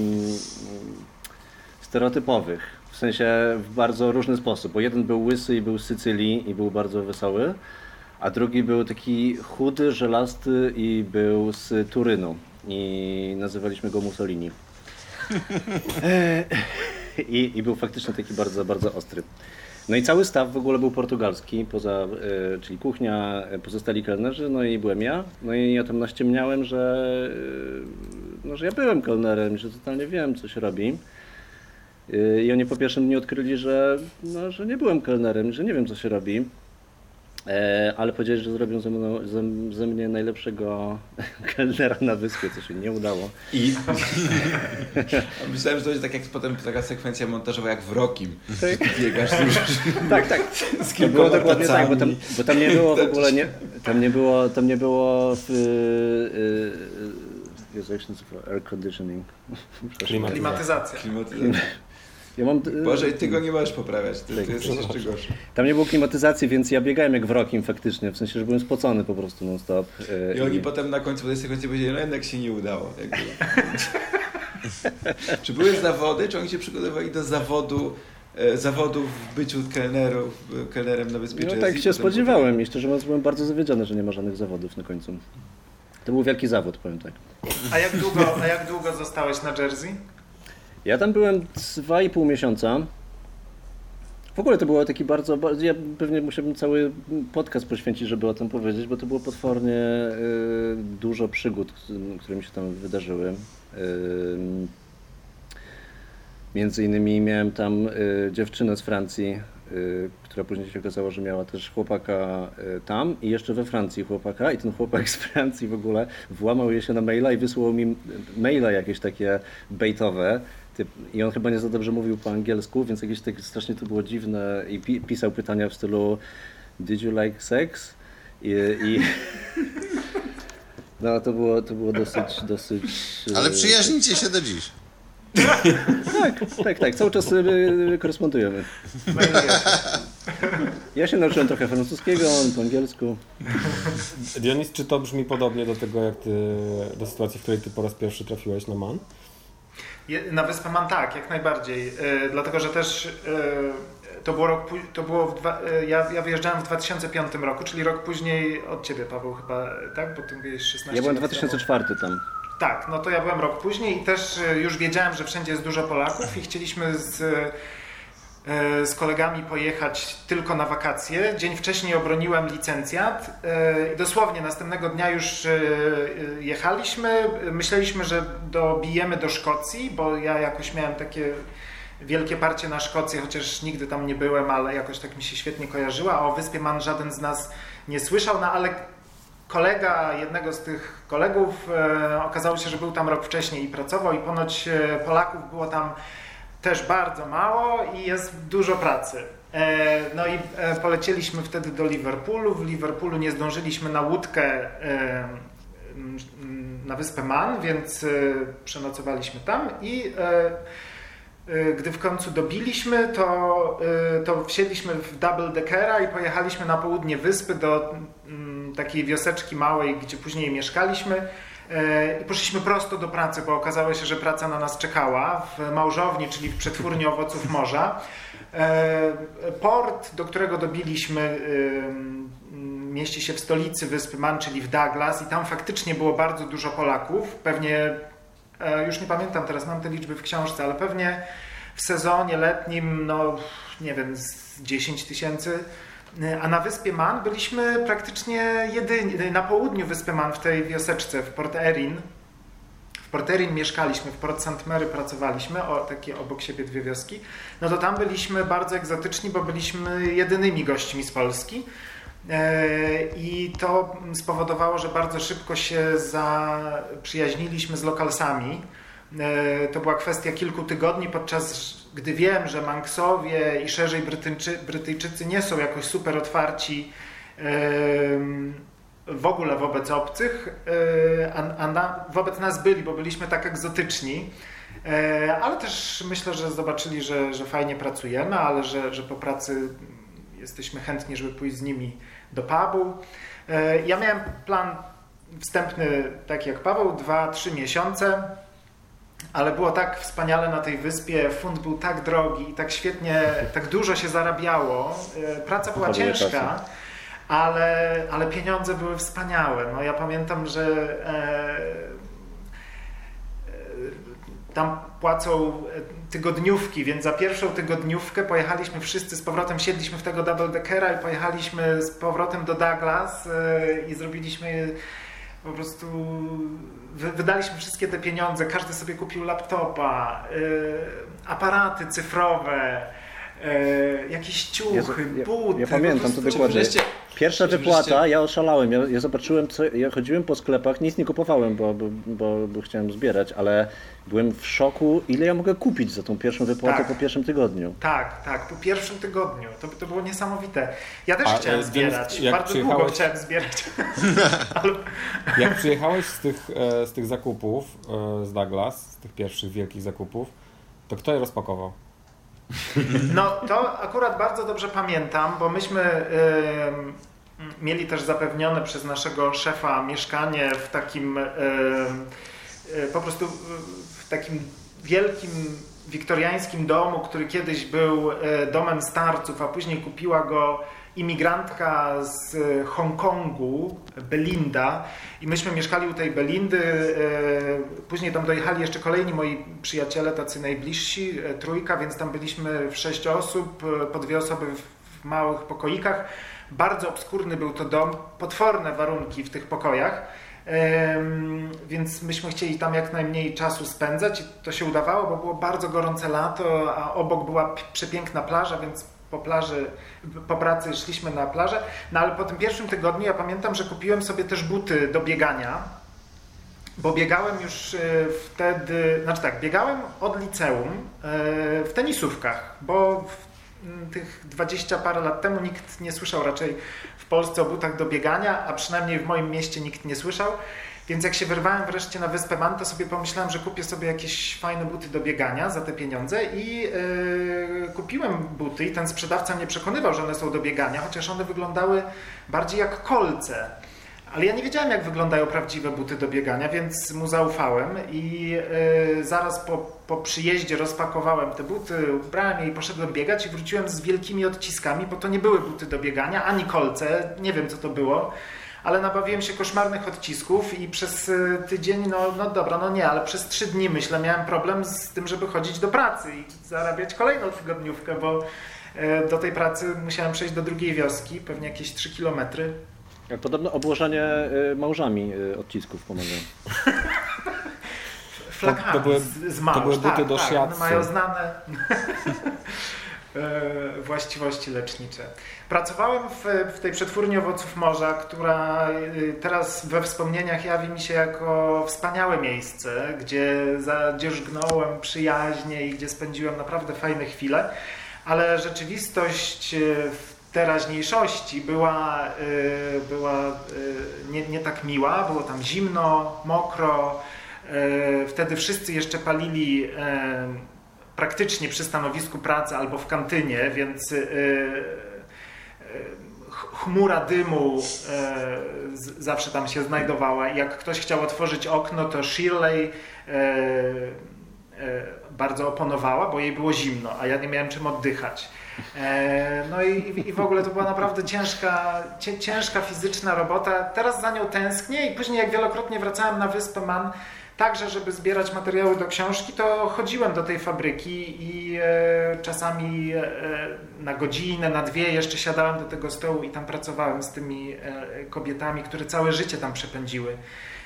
stereotypowych. W sensie w bardzo różny sposób, bo jeden był łysy i był z Sycylii i był bardzo wesoły, a drugi był taki chudy, żelasty i był z Turynu i nazywaliśmy go Mussolini. I, I, był faktycznie taki bardzo, bardzo ostry. No i cały staw w ogóle był portugalski, poza, e, czyli kuchnia, pozostali kelnerzy, no i byłem ja. No i ja tam naściemniałem, że, e, no, że ja byłem kelnerem, że totalnie wiem, co się robi. E, I oni po pierwszym dniu odkryli, że, no, że nie byłem kelnerem, że nie wiem, co się robi. E, ale powiedzieli, że zrobią ze, mną, ze, ze mnie najlepszego kelnera na wyspie, co się nie udało. I myślałem, że to będzie tak jak potem taka sekwencja montażowa jak w Rokim. Tak. Biegasz Tak, tak. Z to było dokładnie tak, bo tam, bo tam nie było w ogóle, nie, tam nie było, tam nie było w, yy, Jezu, jak się nazywa? Air conditioning. Klimatyzacja. Klimatyzacja. Ja mam... Boże, i ty go nie możesz poprawiać, ty, ty jesteś jeszcze gorszy. Tam nie było klimatyzacji, więc ja biegałem jak wrokiem faktycznie, w sensie, że byłem spocony po prostu non-stop. E, I oni I... potem na końcu tej sekwencji powiedzieli, no jednak się nie udało. czy były zawody, czy oni się przygotowywali do zawodu e, zawodów w byciu kelnerów, kelnerem na Wyspie No tak się spodziewałem i szczerze mówiąc byłem bardzo zawiedziony, że nie ma żadnych zawodów na końcu. To był wielki zawód, powiem tak. A jak długo, a jak długo zostałeś na Jersey? Ja tam byłem 2,5 miesiąca. W ogóle to było taki bardzo, ja pewnie musiałbym cały podcast poświęcić, żeby o tym powiedzieć, bo to było potwornie y, dużo przygód, które mi się tam wydarzyły. Y, między innymi miałem tam y, dziewczynę z Francji, która później się okazało, że miała też chłopaka tam i jeszcze we Francji chłopaka i ten chłopak z Francji w ogóle włamał je się na maila i wysłał mi maila jakieś takie bejtowe, i on chyba nie za dobrze mówił po angielsku, więc jakieś tak strasznie to było dziwne i pi pisał pytania w stylu Did you like sex? I, i no to było, to było dosyć, dosyć... Ale e, przyjaźnicie się do dziś. tak, tak, tak. Cały czas korespondujemy. Ja się nauczyłem trochę francuskiego, on po angielsku. Dionis, czy to brzmi podobnie do tego, jak ty, do sytuacji, w której ty po raz pierwszy trafiłeś na MAN? Na Wyspę Man tak, jak najbardziej. Yy, dlatego, że też yy, to było rok, to było w dwa, yy, ja, ja wyjeżdżałem w 2005 roku, czyli rok później od Ciebie, Paweł, chyba, tak? Bo Ty mówiłeś 16 Ja byłem 2004 tam. Tak, no to ja byłem rok później i też już wiedziałem, że wszędzie jest dużo Polaków i chcieliśmy z E, z kolegami pojechać tylko na wakacje. Dzień wcześniej obroniłem licencjat e, i dosłownie następnego dnia już e, jechaliśmy. Myśleliśmy, że dobijemy do Szkocji, bo ja jakoś miałem takie wielkie parcie na Szkocję, chociaż nigdy tam nie byłem, ale jakoś tak mi się świetnie kojarzyła. A o Wyspie Man żaden z nas nie słyszał, no ale kolega jednego z tych kolegów okazało się, że był tam rok wcześniej i pracował i ponoć Polaków było tam też bardzo mało i jest dużo pracy. E, no i e, polecieliśmy wtedy do Liverpoolu. W Liverpoolu nie zdążyliśmy na łódkę e, na wyspę Man, więc przenocowaliśmy tam i gdy w końcu dobiliśmy, to, to wsiedliśmy w double deckera i pojechaliśmy na południe wyspy do takiej wioseczki małej, gdzie później mieszkaliśmy. I poszliśmy prosto do pracy, bo okazało się, że praca na nas czekała w małżowni, czyli w przetwórni owoców morza. Port, do którego dobiliśmy, mieści się w stolicy wyspy Man, czyli w Douglas, i tam faktycznie było bardzo dużo Polaków. Pewnie, już nie pamiętam teraz, mam te liczby w książce, ale pewnie w sezonie letnim, no nie wiem, z 10 tysięcy. A na wyspie Man byliśmy praktycznie jedyni, na południu wyspy Man, w tej wioseczce, w Port Erin. W Port Erin mieszkaliśmy, w Port St. Mary pracowaliśmy, o, takie obok siebie dwie wioski. No to tam byliśmy bardzo egzotyczni, bo byliśmy jedynymi gośćmi z Polski. I to spowodowało, że bardzo szybko się zaprzyjaźniliśmy z lokalsami. To była kwestia kilku tygodni, podczas gdy wiem, że Manksowie i szerzej Brytyjczy, Brytyjczycy nie są jakoś super otwarci w ogóle wobec obcych, a, a na, wobec nas byli, bo byliśmy tak egzotyczni. Ale też myślę, że zobaczyli, że, że fajnie pracujemy, ale że, że po pracy jesteśmy chętni, żeby pójść z nimi do pubu. Ja miałem plan wstępny, tak jak Paweł, 2-3 miesiące, ale było tak wspaniale na tej wyspie, fund był tak drogi i tak świetnie, tak dużo się zarabiało. Praca była ciężka, ale, ale pieniądze były wspaniałe. No, ja pamiętam, że e, tam płacą tygodniówki, więc za pierwszą tygodniówkę pojechaliśmy wszyscy z powrotem, siedliśmy w tego double deckera i pojechaliśmy z powrotem do Douglas i zrobiliśmy po prostu wydaliśmy wszystkie te pieniądze, każdy sobie kupił laptopa, aparaty cyfrowe, jakieś ciuchy, ja, buty. Ja pamiętam to dokładnie. Pierwsza wypłata, ja oszalałem, ja, ja zobaczyłem, co, ja chodziłem po sklepach, nic nie kupowałem, bo, bo, bo, bo, chciałem zbierać, ale byłem w szoku, ile ja mogę kupić za tą pierwszą wypłatę tak. po pierwszym tygodniu. Tak, tak, po pierwszym tygodniu. To, to było niesamowite. Ja też A, chciałem zbierać, bardzo długo chciałem zbierać. ale... Jak przyjechałeś z tych, e, z tych zakupów e, z Douglas, z tych pierwszych wielkich zakupów, to kto je rozpakował? No to akurat bardzo dobrze pamiętam, bo myśmy yy, mieli też zapewnione przez naszego szefa mieszkanie w takim yy, po prostu w takim wielkim wiktoriańskim domu, który kiedyś był domem starców, a później kupiła go imigrantka z Hongkongu, Belinda, i myśmy mieszkali u tej Belindy. E, później tam dojechali jeszcze kolejni moi przyjaciele, tacy najbliżsi, e, trójka, więc tam byliśmy w sześć osób, e, po dwie osoby w małych pokoikach. Bardzo obskurny był to dom, potworne warunki w tych pokojach. Więc myśmy chcieli tam jak najmniej czasu spędzać i to się udawało, bo było bardzo gorące lato, a obok była przepiękna plaża, więc po plaży, po pracy szliśmy na plażę, no ale po tym pierwszym tygodniu ja pamiętam, że kupiłem sobie też buty do biegania, bo biegałem już e, wtedy, znaczy tak, biegałem od liceum e, w tenisówkach, bo tych 20 parę lat temu nikt nie słyszał raczej w Polsce o butach do biegania, a przynajmniej w moim mieście nikt nie słyszał. Więc jak się wyrwałem wreszcie na Wyspę Man, to sobie pomyślałem, że kupię sobie jakieś fajne buty do biegania za te pieniądze i yy, kupiłem buty i ten sprzedawca mnie przekonywał, że one są do biegania, chociaż one wyglądały bardziej jak kolce. Ale ja nie wiedziałem, jak wyglądają prawdziwe buty do biegania, więc mu zaufałem i yy, zaraz po, po przyjeździe rozpakowałem te buty, ubrałem je i poszedłem biegać i wróciłem z wielkimi odciskami, bo to nie były buty do biegania, ani kolce, nie wiem co to było ale nabawiłem się koszmarnych odcisków i przez y, tydzień, no, no dobra, no nie, ale przez trzy dni myślę, miałem problem z tym, żeby chodzić do pracy i zarabiać kolejną tygodniówkę, bo y, do tej pracy musiałem przejść do drugiej wioski, pewnie jakieś 3 kilometry. Podobno obłożenie y, małżami odcisków pomaga. Flakami to, to były, z, małż, to były buty tak, do tak, mają znane właściwości lecznicze. Pracowałem w, w tej przetwórni owoców morza, która y, teraz we wspomnieniach jawi mi się jako wspaniałe miejsce, gdzie zadzierzgnąłem przyjaźnie i gdzie spędziłem naprawdę fajne chwile, ale rzeczywistość y, w teraźniejszości była, y, była nie, nie tak miła, było tam zimno, mokro, wtedy wszyscy jeszcze palili praktycznie przy stanowisku pracy albo w kantynie, więc chmura dymu zawsze tam się znajdowała. Jak ktoś chciał otworzyć okno, to Shirley bardzo oponowała, bo jej było zimno, a ja nie miałem czym oddychać. No i, i w ogóle to była naprawdę ciężka, ciężka fizyczna robota. Teraz za nią tęsknię i później jak wielokrotnie wracałem na wyspę Man, także żeby zbierać materiały do książki, to chodziłem do tej fabryki i e, czasami e, na godzinę, na dwie jeszcze siadałem do tego stołu i tam pracowałem z tymi e, kobietami, które całe życie tam przepędziły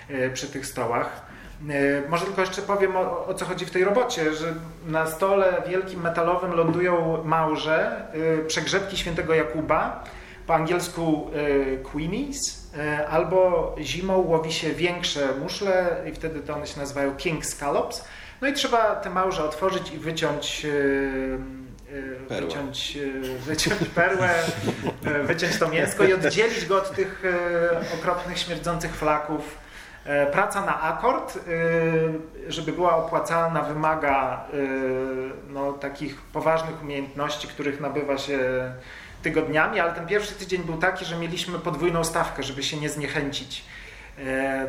e, przy tych stołach. E, może tylko jeszcze powiem o, o, co chodzi w tej robocie, że na stole wielkim metalowym lądują małże, e, przegrzebki świętego Jakuba, po angielsku queenies, albo zimą łowi się większe muszle i wtedy to one się nazywają king scallops. No i trzeba te małże otworzyć i wyciąć Perła. wyciąć, wyciąć perłę, wyciąć to mięsko i oddzielić go od tych okropnych, śmierdzących flaków. Praca na akord, żeby była opłacalna, wymaga no, takich poważnych umiejętności, których nabywa się tygodniami, ale ten pierwszy tydzień był taki, że mieliśmy podwójną stawkę, żeby się nie zniechęcić.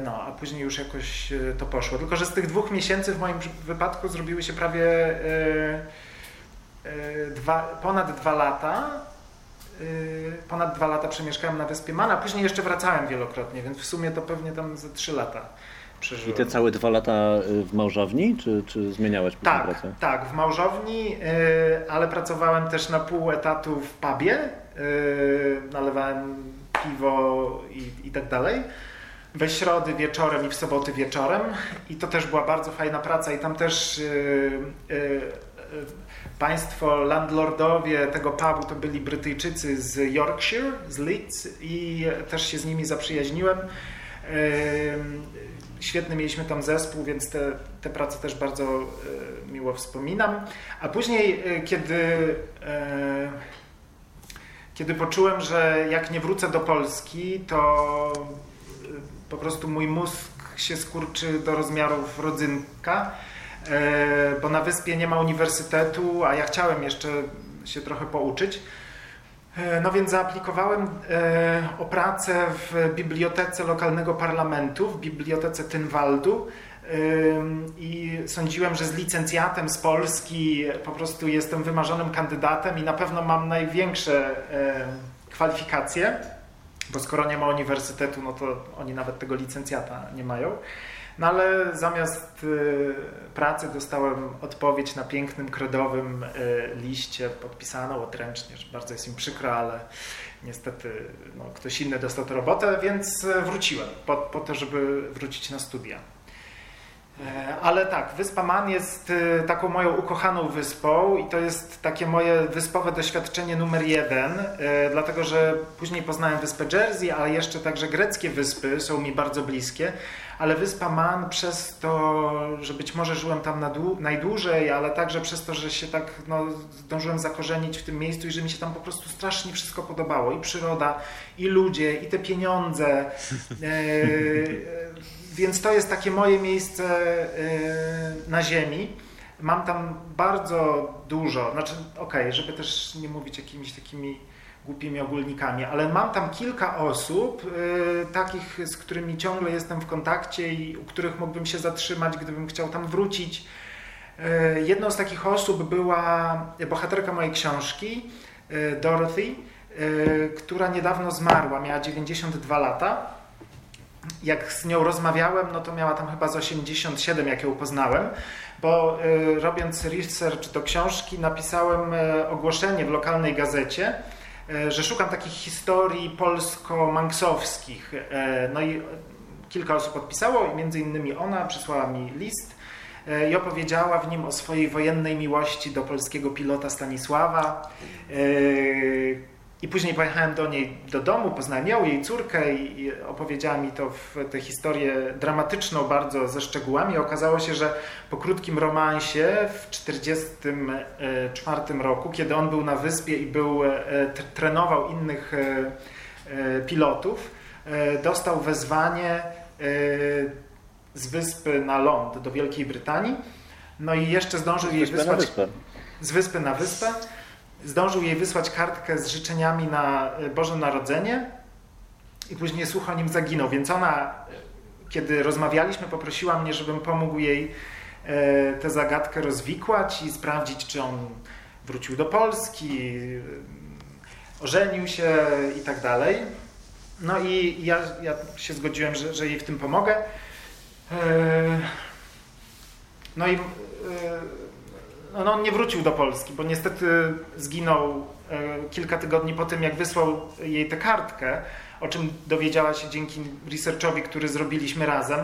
No, a później już jakoś to poszło. Tylko, że z tych dwóch miesięcy w moim wypadku zrobiły się prawie dwa, ponad dwa lata. Ponad dwa lata przemieszkałem na Wyspie Mana, później jeszcze wracałem wielokrotnie, więc w sumie to pewnie tam ze trzy lata przeżyłem. I te całe dwa lata w małżowni, czy, czy zmieniałeś tak, pracę? Tak, w małżowni, ale pracowałem też na pół etatu w pubie, nalewałem piwo i, i tak dalej. We środy wieczorem i w soboty wieczorem i to też była bardzo fajna praca i tam też Państwo landlordowie tego pubu to byli Brytyjczycy z Yorkshire, z Leeds i też się z nimi zaprzyjaźniłem. Świetny mieliśmy tam zespół, więc te, te prace też bardzo miło wspominam. A później, kiedy, kiedy poczułem, że jak nie wrócę do Polski, to po prostu mój mózg się skurczy do rozmiarów rodzynka, bo na wyspie nie ma uniwersytetu, a ja chciałem jeszcze się trochę pouczyć. No więc zaaplikowałem o pracę w bibliotece lokalnego parlamentu, w bibliotece Tynwaldu i sądziłem, że z licencjatem z Polski po prostu jestem wymarzonym kandydatem i na pewno mam największe kwalifikacje, bo skoro nie ma uniwersytetu, no to oni nawet tego licencjata nie mają. No ale zamiast pracy dostałem odpowiedź na pięknym, kredowym liście podpisaną odręcznie, że bardzo jest im przykro, ale niestety no, ktoś inny dostał tę robotę, więc wróciłem po, po to, żeby wrócić na studia. Ale tak, Wyspa Man jest taką moją ukochaną wyspą i to jest takie moje wyspowe doświadczenie numer jeden, dlatego że później poznałem wyspę Jersey, ale jeszcze także greckie wyspy są mi bardzo bliskie, ale Wyspa Man przez to, że być może żyłem tam na najdłużej, ale także przez to, że się tak no, zdążyłem zakorzenić w tym miejscu i że mi się tam po prostu strasznie wszystko podobało. I przyroda, i ludzie, i te pieniądze. E, więc to jest takie moje miejsce e, na ziemi. Mam tam bardzo dużo, znaczy okej, okay, żeby też nie mówić jakimiś takimi głupimi ogólnikami, ale mam tam kilka osób, y, takich, z którymi ciągle jestem w kontakcie i u których mógłbym się zatrzymać, gdybym chciał tam wrócić. Y, jedną z takich osób była bohaterka mojej książki, y, Dorothy, która niedawno zmarła, miała 92 lata. Jak z nią rozmawiałem, no to miała tam chyba z 87, jak ją poznałem, bo robiąc research do książki, napisałem ogłoszenie w lokalnej gazecie, że szukam takich historii polsko-manksowskich. No i kilka osób podpisało i między innymi ona przysłała mi list i opowiedziała w nim o swojej wojennej miłości do polskiego pilota Stanisława. I później pojechałem do niej do domu, poznałem ją, jej córkę i opowiedziała mi to w tę historię dramatyczną bardzo ze szczegółami. Okazało się, że po krótkim romansie w 1944 roku, kiedy on był na wyspie i był, trenował innych pilotów, dostał wezwanie z wyspy na ląd do Wielkiej Brytanii. No i jeszcze zdążył jej wysłać z wyspy na wyspę zdążył jej wysłać kartkę z życzeniami na Boże Narodzenie i później słuch o nim zaginął, więc ona, kiedy rozmawialiśmy, poprosiła mnie, żebym pomógł jej e, tę zagadkę rozwikłać i sprawdzić, czy on wrócił do Polski, ożenił się i tak dalej. No i ja, ja się zgodziłem, że, że jej w tym pomogę. E, no i e, no on nie wrócił do Polski, bo niestety zginął kilka tygodni po tym, jak wysłał jej tę kartkę o czym dowiedziała się dzięki researchowi, który zrobiliśmy razem.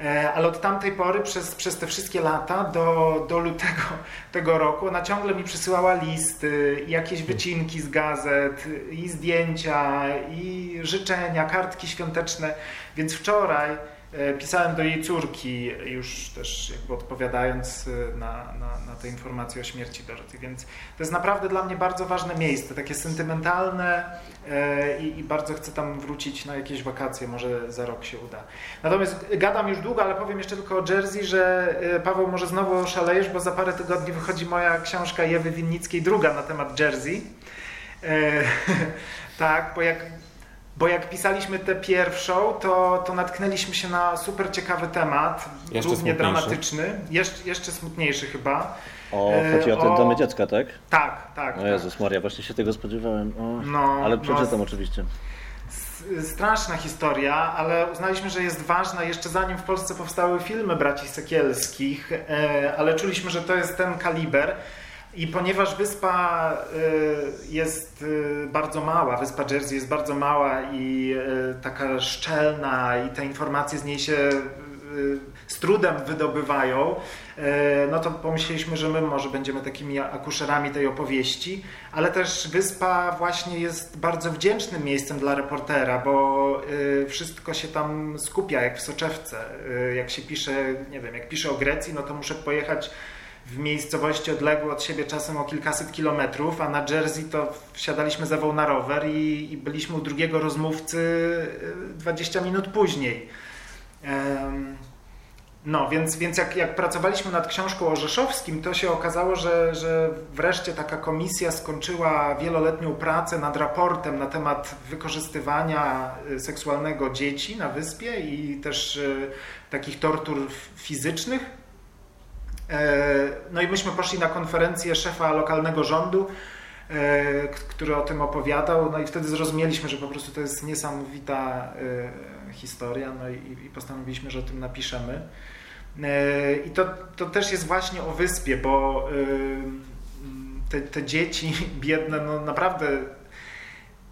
E, ale od tamtej pory, przez, przez te wszystkie lata do, do lutego tego roku, ona ciągle mi przysyłała listy, jakieś wycinki z gazet, i zdjęcia, i życzenia, kartki świąteczne. Więc wczoraj E, pisałem do jej córki, już też jakby odpowiadając e, na, na, na te informacje o śmierci Doroty, więc to jest naprawdę dla mnie bardzo ważne miejsce, takie sentymentalne e, i, i, bardzo chcę tam wrócić na jakieś wakacje, może za rok się uda. Natomiast gadam już długo, ale powiem jeszcze tylko o Jersey, że Paweł może znowu oszalejesz, bo za parę tygodni wychodzi moja książka Jewy Winnickiej, druga na temat Jersey. tak, bo jak bo jak pisaliśmy tę pierwszą, to, to natknęliśmy się na super ciekawy temat, jeszcze równie dramatyczny, jeszcze, jeszcze smutniejszy chyba. O, chodzi o te domy dziecka, tak? Tak, tak. O tak. Jezus Maria, właśnie się tego spodziewałem. O, no, ale przeczytam no, oczywiście. Straszna historia, ale uznaliśmy, że jest ważna jeszcze zanim w Polsce powstały filmy braci Sekielskich, e, ale czuliśmy, że to jest ten kaliber. I ponieważ wyspa y, jest y, bardzo mała, wyspa Jersey jest bardzo mała i y, taka szczelna i te informacje z niej się z trudem wydobywają, no to pomyśleliśmy, że my może będziemy takimi akuszerami tej opowieści, ale też wyspa właśnie jest bardzo wdzięcznym miejscem dla reportera, bo wszystko się tam skupia jak w soczewce. Jak się pisze, nie wiem, jak piszę o Grecji, no to muszę pojechać w miejscowości odległe od siebie czasem o kilkaset kilometrów, a na Jersey to wsiadaliśmy za na rower i, i byliśmy u drugiego rozmówcy 20 y, minut później. No, więc, więc jak, jak pracowaliśmy nad książką o Rzeszowskim, to się okazało, że, że wreszcie taka komisja skończyła wieloletnią pracę nad raportem na temat wykorzystywania y, seksualnego dzieci na wyspie i też y, takich tortur fizycznych no i myśmy poszli na konferencję szefa lokalnego rządu, e, który o tym opowiadał, no i wtedy zrozumieliśmy, że po prostu to jest niesamowita e, historia, no i, i postanowiliśmy, że o tym napiszemy. I to, to też jest właśnie o wyspie, bo te, te dzieci biedne, no naprawdę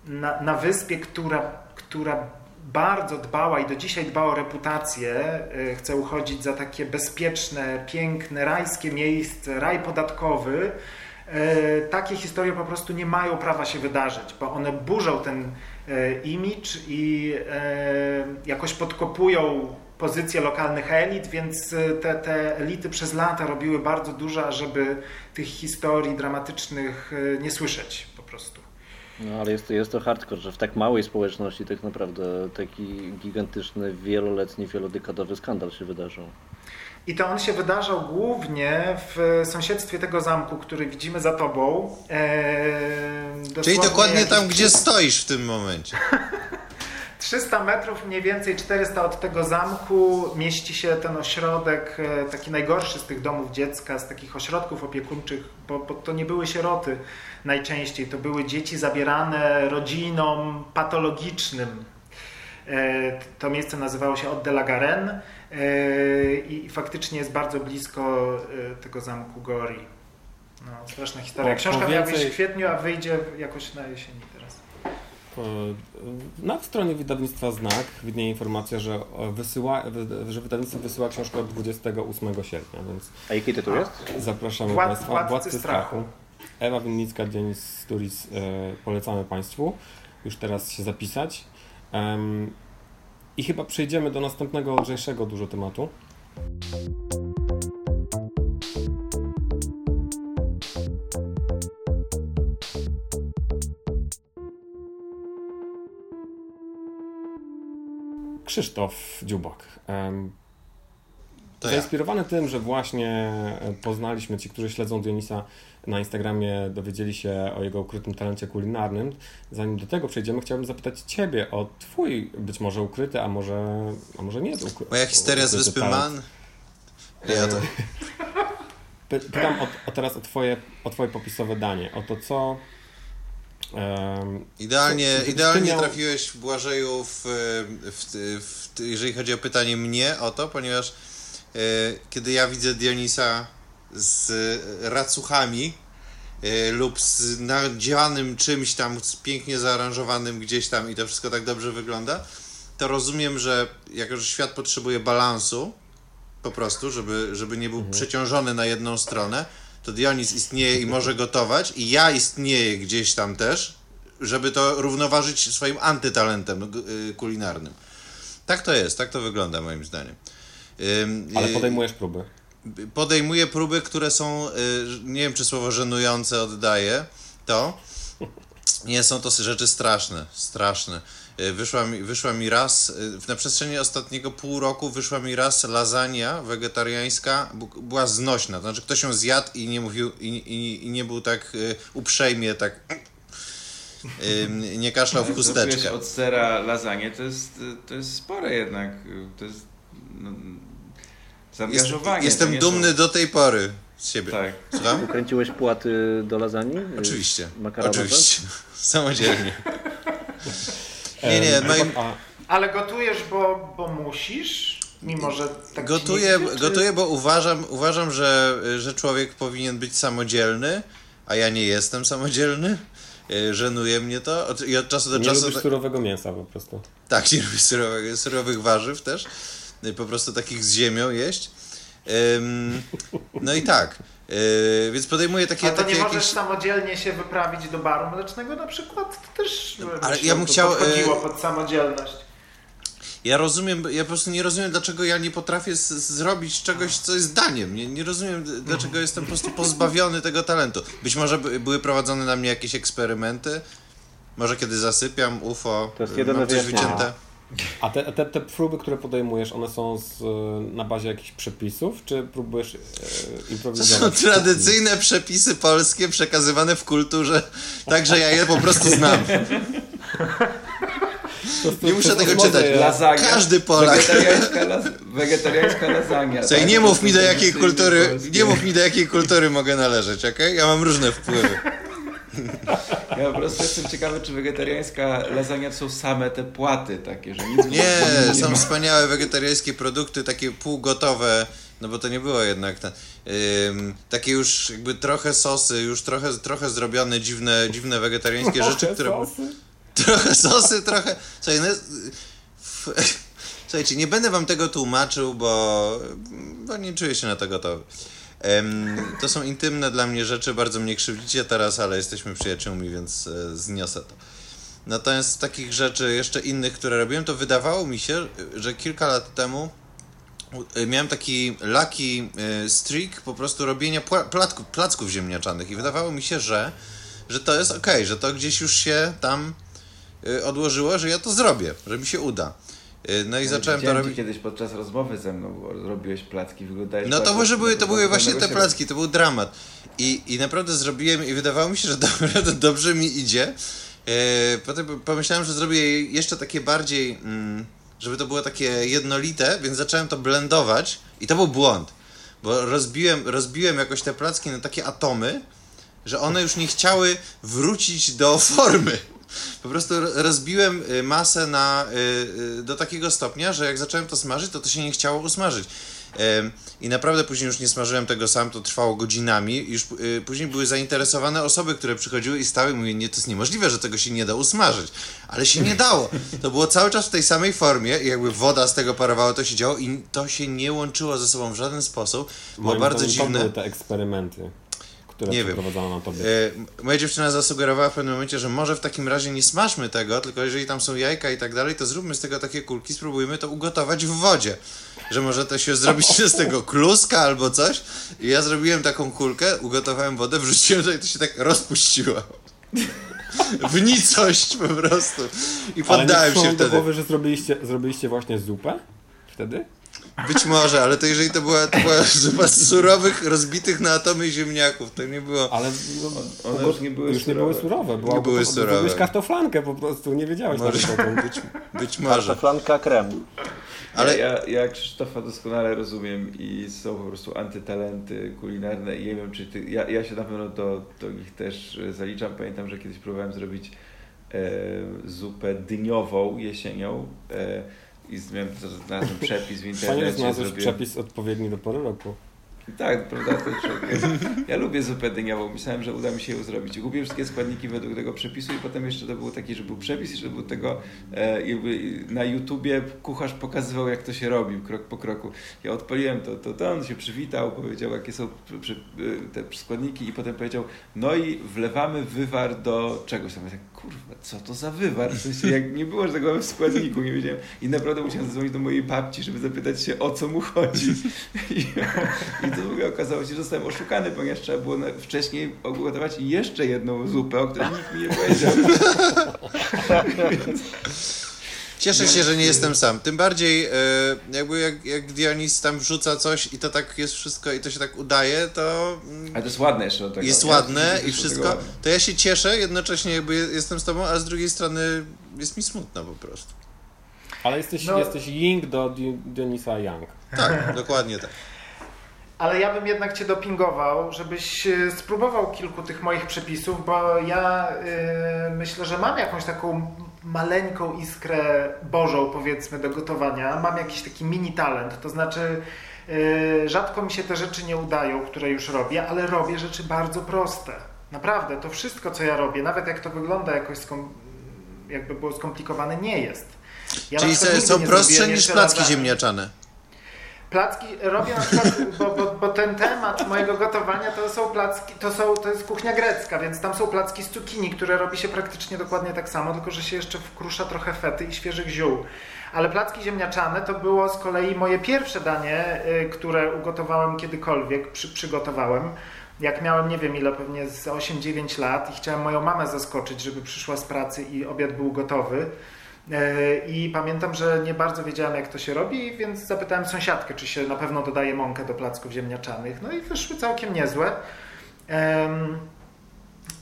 na, na wyspie, która, która bardzo dbała i do dzisiaj dba o reputację, e, chce uchodzić za takie bezpieczne, piękne, rajskie miejsce, raj podatkowy, e, takie historie po prostu nie mają prawa się wydarzyć, bo one burzą ten e, imidż i jakoś podkopują pozycję lokalnych elit, więc te, te elity przez lata robiły bardzo dużo, żeby tych historii dramatycznych nie słyszeć po prostu. No ale jest to, jest to hardcore, że w tak małej społeczności tak naprawdę taki gigantyczny, wieloletni, wielodekadowy skandal się wydarzył. I to on się wydarzał głównie w sąsiedztwie tego zamku, który widzimy za tobą. Eee, Czyli dokładnie tam, gdzie stoisz w tym momencie. 300 metrów, mniej więcej 400 od tego zamku mieści się ten ośrodek, e, taki najgorszy z tych domów dziecka, z takich ośrodków opiekuńczych, bo, bo to nie były sieroty najczęściej, to były dzieci zabierane rodzinom patologicznym. E, to miejsce nazywało się Od de la Garenne i faktycznie jest bardzo blisko e, tego zamku Gori. No, straszna historia. Książka miała być w kwietniu, a wyjdzie jakoś na jesieni. Na stronie wydawnictwa Znak widnieje informacja, że, wysyła, że wydawnictwo wysyła książkę od 28 sierpnia, więc... A jaki tytuł jest? Zapraszamy Wład, Państwa. Władcy, Władcy strachu. strachu. Ewa Winnicka, Denis Sturis e, polecamy Państwu. Już teraz się zapisać. I chyba przejdziemy do następnego, lżejszego dużo tematu. Krzysztof Dziubak. To ja. zainspirowany tym, że właśnie poznaliśmy ci, którzy śledzą Dionisa na Instagramie, dowiedzieli się o jego ukrytym talencie kulinarnym. Zanim do tego przejdziemy, chciałbym zapytać Ciebie o Twój być może ukryty, a może, a może nie ukry, Moja historia z Wyspy. Man. Ja to... Py- Pytam o, o teraz o twoje, o twoje popisowe danie, o to co... em, Idealnie, ty idealnie miał- trafiłeś Błażeju w, w, w, w, jeżeli chodzi o pytanie mnie o to, ponieważ e, kiedy ja widzę Dionisa z racuchami e, lub z nadzianym czymś tam, z pięknie zaaranżowanym gdzieś tam i to wszystko tak dobrze wygląda, to rozumiem, że jako, że świat potrzebuje balansu po prostu, żeby, żeby nie był przeciążony na jedną stronę, to Dionis istnieje i może gotować i ja istnieję gdzieś tam też, żeby to równoważyć swoim antytalentem y, kulinarnym. Tak to jest, tak to wygląda moim zdaniem. Ale y, podejmujesz próby. podejmuję próby, które są, y, nie wiem czy słowo żenujące oddaję, to nie są to rzeczy straszne, straszne. Y, Wyszła mi, wyszła mi raz, y, na przestrzeni ostatniego pół roku wyszła mi raz lasagna wegetariańska, była znośna, to znaczy ktoś ją zjadł i nie mówił, i, i, i nie był tak y, uprzejmie, tak nie kaszlał w chusteczkę. od sera lasagne, to jest, to jest spore jednak. To jest no, zaangażowanie. jestem dumny są- do tej pory z siebie. Tak. Słucham? Ukręciłeś płaty do lasagne? Oczywiście. Oczywiście. Samodzielnie. Nie, nie, moim, a, Ale gotujesz, bo, bo musisz? Mimo, że tak gotuję, nie idzie, czy- gotuję, bo uważam, uważam że, że człowiek powinien być samodzielny, a ja nie jestem samodzielny. E, Żenuje mnie to. Od, I od czasu do nie czasu. lubisz surowego mięsa po prostu. Tak, nie lubię surowych, surowych warzyw też. E, Po prostu takich z ziemią jeść. No i tak. E, więc podejmuję takie, A to takie nie możesz jakieś. samodzielnie się wyprawić do baru mlecznego na przykład? To też Ale myślę, ja bym chciał, podchodziło e, pod samodzielność. Ja rozumiem, ja po prostu nie rozumiem, dlaczego ja nie potrafię z, zrobić czegoś, co jest daniem. Nie, nie rozumiem, dlaczego jestem po prostu pozbawiony tego talentu. Być może by, były prowadzone na mnie jakieś eksperymenty. Może kiedy zasypiam, UFO, To jest jedyne mam coś wyjaśnienie. wycięte. A te, te, te próby, które podejmujesz, one są z, na bazie jakichś przepisów, czy próbujesz e, To są improwizować? tradycyjne przepisy polskie przekazywane w kulturze, tak że ja je po prostu znam. To- to- Nie muszę to tego czytać. Lasagna. Każdy Polak. Wegetariańska, las, wegetariańska lasagna. Słuchaj, tak? nie mów mi do jakiej kultury, nie mów mi do jakiej kultury mogę należeć, okej? Ja mam różne wpływy. Ja po prostu jestem ciekawy, czy wegetariańska lasagna to są same te płaty takie, że nic Nie, nie są ma. wspaniałe wegetariańskie produkty, takie półgotowe, no bo to nie było jednak ten, ym, takie już jakby trochę sosy, już trochę, trochę zrobione dziwne, dziwne wegetariańskie rzeczy, Trochę które... sosy? Trochę sosy, trochę... Słuchaj, no, f- słuchajcie, nie będę wam tego tłumaczył, bo, bo nie czuję się na to gotowy. To są intymne dla mnie rzeczy, bardzo mnie krzywdzicie teraz, ale jesteśmy przyjaciółmi, więc e, zniosę to. Natomiast z takich rzeczy jeszcze innych, które robiłem, to wydawało mi się, że kilka lat temu u- miałem taki lucky e, streak po prostu robienia placków, placków ziemniaczanych i wydawało mi się, że, że to jest okej, że to gdzieś już się tam e, odłożyło, że ja to zrobię, że mi się uda. E, No i zacząłem to robić. kiedyś podczas rozmowy ze mną, robiłeś placki, wyglądałeś No to może były, to były właśnie te placki, to był dramat. I, I naprawdę zrobiłem i wydawało mi się, że naprawdę dobrze mi idzie. E, potem pomyślałem, że zrobię je jeszcze takie bardziej, mm, żeby to było takie jednolite, więc zacząłem to blendować i to był błąd. Bo rozbiłem, rozbiłem jakoś te placki na takie atomy, że one już nie chciały wrócić do formy. Po prostu ro- rozbiłem y, masę na, y, y, do takiego stopnia, że jak zacząłem to smażyć, to to się nie chciało usmażyć. I naprawdę później już nie smażyłem tego sam, to trwało godzinami. Już później były zainteresowane osoby, które przychodziły i stały i mówiły, nie, to jest niemożliwe, że tego się nie da usmażyć. Ale się nie dało. To było cały czas w tej samej formie i jakby woda z tego parowała, to się działo i to się nie łączyło ze sobą w żaden sposób. Było Moim bardzo zdaniem to dziwne. były te eksperymenty, które Nie wiem. na tobie. E, moja dziewczyna zasugerowała w pewnym momencie, że może w takim razie nie smażmy tego, tylko jeżeli tam są jajka i tak dalej, to zróbmy z tego takie kulki, spróbujmy to ugotować w wodzie. Że może to się zrobić z tego kluska albo coś. I ja zrobiłem taką kulkę, ugotowałem wodę, wrzuciłem to i to się tak rozpuściło. W nicość po prostu. I Ale nie poddałem się wam do wtedy. głowy, że zrobiliście, zrobiliście właśnie zupę wtedy? Być może, ale to jeżeli to była, to była zupa z surowych, rozbitych na atomy ziemniaków, to nie było... Ale no, One już nie były już nie były surowe. Była, Nie były bo- surowe. Zrobiłeś kartoflankę po prostu, nie wiedziałeś Może, nawet o tym. być, być może. Kartoflanka krem. Ale- ja, ja Krzysztofa doskonale rozumiem i są po prostu antytalenty kulinarne i nie wiem, czy ty, ja, ja się na pewno do, do nich też e, zaliczam. Pamiętam, że kiedyś próbowałem zrobić e, zupę dyniową jesienią e, i znalazłem przepis w Fajnie, internecie. znalazłeś zrobiłem- przepis odpowiedni do pory roku. Tak, prawda? Ja lubię zupę dyniową. Myślałem, że uda mi się ją zrobić. Kupiłem wszystkie składniki według tego przepisu i potem jeszcze to był taki, że był przepis i że był tego e, jakby na YouTubie kucharz pokazywał, jak to się robi krok po kroku. Ja odpaliłem to, to, to on się przywitał, powiedział, jakie są przy, te składniki i potem powiedział, no i wlewamy wywar do czegoś tam. Ja tak, kurwa, co to za wywar? W sensie, jak nie było tego w składniku, nie wiedziałem. I naprawdę musiałem zadzwonić do mojej babci, żeby zapytać się, o co mu chodzi. I, i to w ogóle okazało się, że zostałem oszukany, ponieważ trzeba było wcześniej ugotować jeszcze jedną zupę, o której nikt mi nie powiedział. Cieszę się, że nie jestem sam. Tym bardziej, e, jakby jak, jak Dionis tam wrzuca coś i to tak jest wszystko i to się tak udaje, to mm, Ale to jest ładne jeszcze do tego. jest nie? ładne i wszystko. To ja się cieszę, jednocześnie jakby jestem z tobą, a z drugiej strony jest mi smutno po prostu. Ale jesteś, No. jesteś Ying do Di- Dionisa Young. Tak, dokładnie tak. Ale ja bym jednak Cię dopingował, żebyś e, spróbował kilku tych moich przepisów, bo ja e, myślę, że mam jakąś taką maleńką iskrę bożą, powiedzmy, do gotowania. Mam jakiś taki mini talent, to znaczy e, rzadko mi się te rzeczy nie udają, które już robię, ale robię rzeczy bardzo proste. Naprawdę, to wszystko, co ja robię, nawet jak to wygląda jakoś skom- jakby było skomplikowane, nie jest. Ja Czyli są, są prostsze niż placki ziemniaczane. Placki robię na przykład, bo, bo, bo ten temat mojego gotowania to są placki, to, są, to jest kuchnia grecka, więc tam są placki z cukinii, które robi się praktycznie dokładnie tak samo, tylko że się jeszcze wkrusza trochę fety i świeżych ziół. Ale placki ziemniaczane to było z kolei moje pierwsze danie, y, które ugotowałem kiedykolwiek, przy, przygotowałem. Jak miałem, nie wiem ile, pewnie z 8-9 lat i chciałem moją mamę zaskoczyć, żeby przyszła z pracy i obiad był gotowy. E, I pamiętam, że nie bardzo wiedziałem, jak to się robi, więc zapytałem sąsiadkę, czy się na pewno dodaje mąkę do placków ziemniaczanych. No i wyszły całkiem niezłe.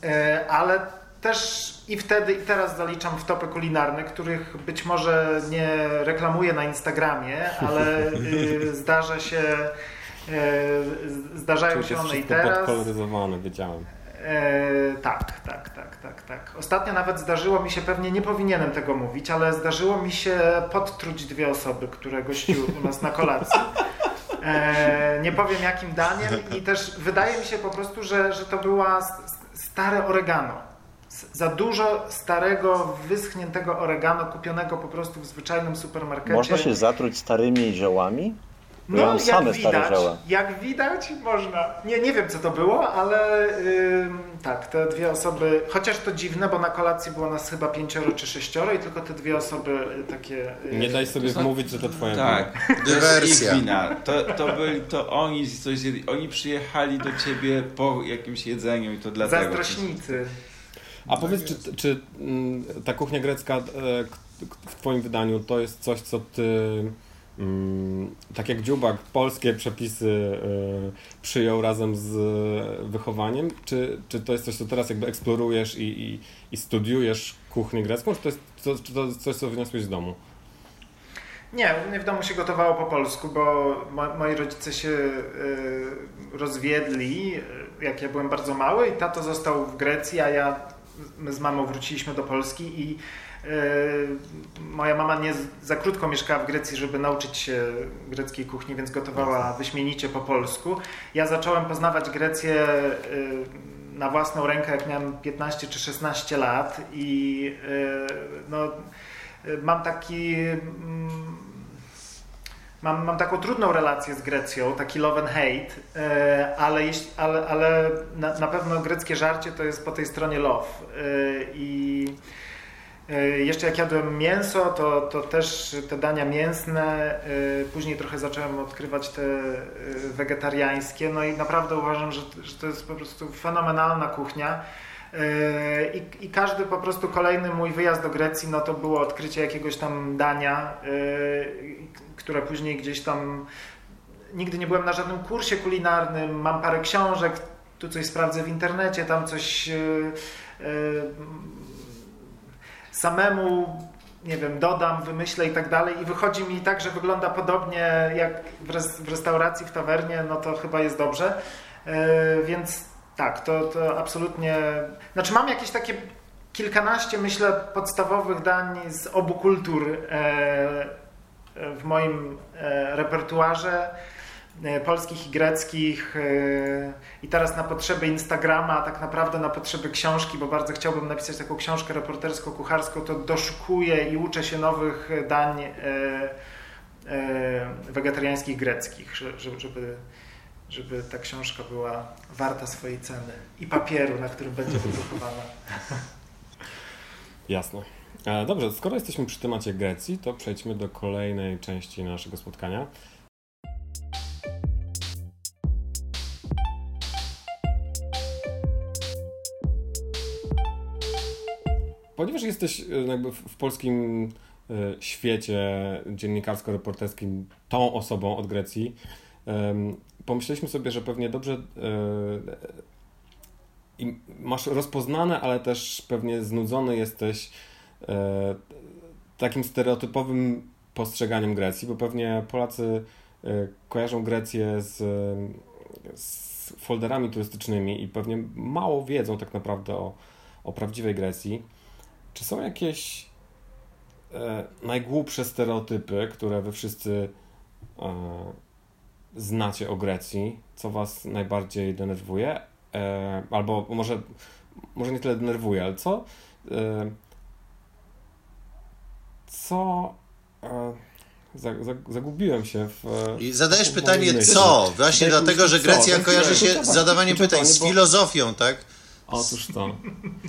E, Ale też i wtedy, i teraz zaliczam wtopy kulinarne, których być może nie reklamuję na Instagramie, ale y, zdarza się, e, zdarzają się one i teraz. podkoloryzowane, wiedziałem. E, tak, tak, tak, tak, tak. Ostatnio nawet zdarzyło mi się, pewnie nie powinienem tego mówić, ale zdarzyło mi się podtruć dwie osoby, które gościły u nas na kolacji. E, nie powiem jakim daniem i też wydaje mi się po prostu, że, że to była stare oregano. Za dużo starego, wyschniętego oregano, kupionego po prostu w zwyczajnym supermarkecie. Można się zatruć starymi ziołami? No, jak same stare widać, zioła. jak widać, można. Nie, nie wiem, co to było, ale ym, tak, te dwie osoby, chociaż to dziwne, bo na kolacji było nas chyba pięcioro czy sześcioro i tylko te dwie osoby y, takie... y, Nie daj sobie To wmówić, że to twoja Tak, wina. to jest Dywersja. To, to byli, to oni coś zjedli. Oni przyjechali do ciebie po jakimś jedzeniu i to dlatego. Zazdrośnicy. A powiedz, czy, czy mm, ta kuchnia grecka e, w twoim wydaniu to jest coś, co ty tak jak Dziubak polskie przepisy e, przyjął razem z e, wychowaniem, czy, czy to jest coś, co teraz jakby eksplorujesz i, i, i studiujesz kuchnię grecką, czy to jest czy to coś, co wyniosłeś z domu? Nie, u mnie w domu się gotowało po polsku, bo mo- moi rodzice się y, rozwiedli, y, jak ja byłem bardzo mały i tato został w Grecji, a ja, my z mamą wróciliśmy do Polski i y, moja mama nie za krótko mieszkała w Grecji, żeby nauczyć się greckiej kuchni, więc gotowała wyśmienicie po polsku. Ja zacząłem poznawać Grecję y, na własną rękę, jak miałem 15 czy 16 lat i y, no, mam taki mm, mam, mam taką trudną relację z Grecją, taki love and hate, e, ale, jeśli, ale, ale na, na pewno greckie żarcie to jest po tej stronie love. E, I e, jeszcze jak jadłem mięso, to, to też te dania mięsne, e, później trochę zacząłem odkrywać te e, wegetariańskie, no i naprawdę uważam, że, że to jest po prostu fenomenalna kuchnia. E, I, I każdy po prostu kolejny mój wyjazd do Grecji, no to było odkrycie jakiegoś tam dania, e, które później gdzieś tam. Nigdy nie byłem na żadnym kursie kulinarnym, mam parę książek, tu coś sprawdzę w internecie, tam coś. Samemu nie wiem, dodam, wymyślę i tak dalej i wychodzi mi tak, że wygląda podobnie jak w, res, w restauracji, w tawernie, no to chyba jest dobrze. Yy, więc tak, to, to absolutnie. Znaczy, mam jakieś takie kilkanaście, myślę, podstawowych dań z obu kultur e, w moim e, repertuarze e, polskich i greckich i teraz na potrzeby Instagrama, tak naprawdę na potrzeby książki, bo bardzo chciałbym napisać taką książkę reportersko-kucharską, to doszukuję i uczę się nowych dań wegetariańskich greckich, żeby, żeby ta książka była warta swojej ceny i papieru, na którym będzie wydrukowana. Jasne. E, dobrze, skoro jesteśmy przy temacie Grecji, to przejdźmy do kolejnej części naszego spotkania. Ponieważ jesteś e, jakby w polskim e, świecie dziennikarsko-reporterskim tą osobą od Grecji, pomyśleliśmy sobie, że pewnie dobrze i masz rozpoznane, ale też pewnie znudzony jesteś e, takim stereotypowym postrzeganiem Grecji, bo pewnie Polacy e, kojarzą Grecję z, z folderami turystycznymi i pewnie mało wiedzą tak naprawdę o, o prawdziwej Grecji. Czy są jakieś e, najgłupsze stereotypy, które wy wszyscy e, znacie o Grecji, co was najbardziej denerwuje? e, albo może, może nie tyle denerwuje, ale co e, co e, zagubiłem się w. I zadajesz pytanie co? Właśnie dlatego, że Grecja kojarzy się z zadawaniem pytań, z filozofią, tak? Otóż to.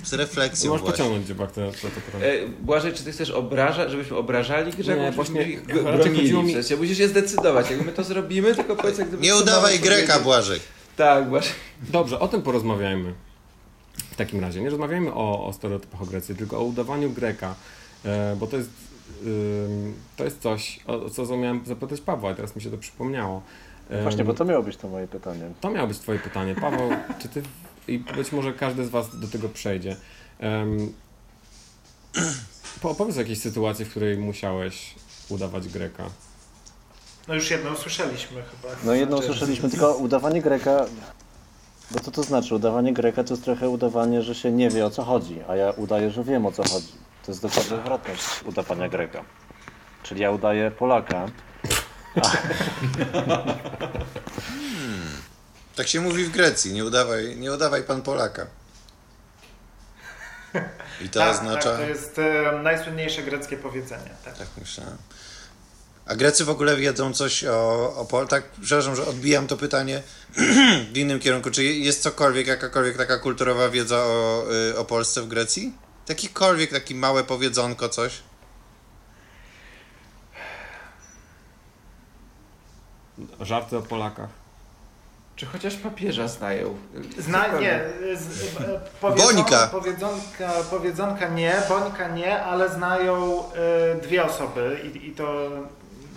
Z refleksją Możesz pociągnąć dziebak to, to. E, Błażej, czy ty chcesz obrażać, żebyśmy obrażali Grzeków? Nie, właśnie bronili mi... w sensie. Musisz się zdecydować. Jak my to zrobimy, tylko powiedz jak gdyby... Nie udawaj Greka, Błażej. Tak, właśnie. Dobrze, o tym porozmawiajmy. W takim razie, nie rozmawiajmy o, o stereotypach o Grecji, tylko o udawaniu Greka, e, bo to jest, to jest coś, o co miałem zapytać Pawła, i teraz mi się to przypomniało. Właśnie, bo to miało być to moje pytanie. To miało być twoje pytanie. Paweł, czy ty, i być może każdy z was do tego przejdzie. Um, opowiedz o jakiejś sytuacji, w której musiałeś udawać Greka. No już jedną słyszeliśmy chyba. No jedną znaczy... słyszeliśmy, tylko udawanie Greka, bo co to znaczy? Udawanie Greka to jest trochę udawanie, że się nie wie o co chodzi, a ja udaję, że wiem o co chodzi. To jest dokładnie odwrotność udawania Greka. Czyli ja udaję Polaka. A... Tak się mówi w Grecji, nie udawaj, nie udawaj pan Polaka. I to tak, oznacza. Tak, to jest e, najsłynniejsze greckie powiedzenie. Tak, tak myślałem. A Grecy w ogóle wiedzą coś o, o Pol... Tak, przepraszam, że odbijam to pytanie w innym kierunku. Czy jest cokolwiek, jakakolwiek taka kulturowa wiedza o, y, o Polsce w Grecji? Takikolwiek, taki małe powiedzonko, coś? Żarty o Polakach. Czy chociaż papieża znają? Zna, nie. Z, powiedzonka, powiedzonka, powiedzonka nie, Bońka nie, ale znają y, dwie osoby i, i to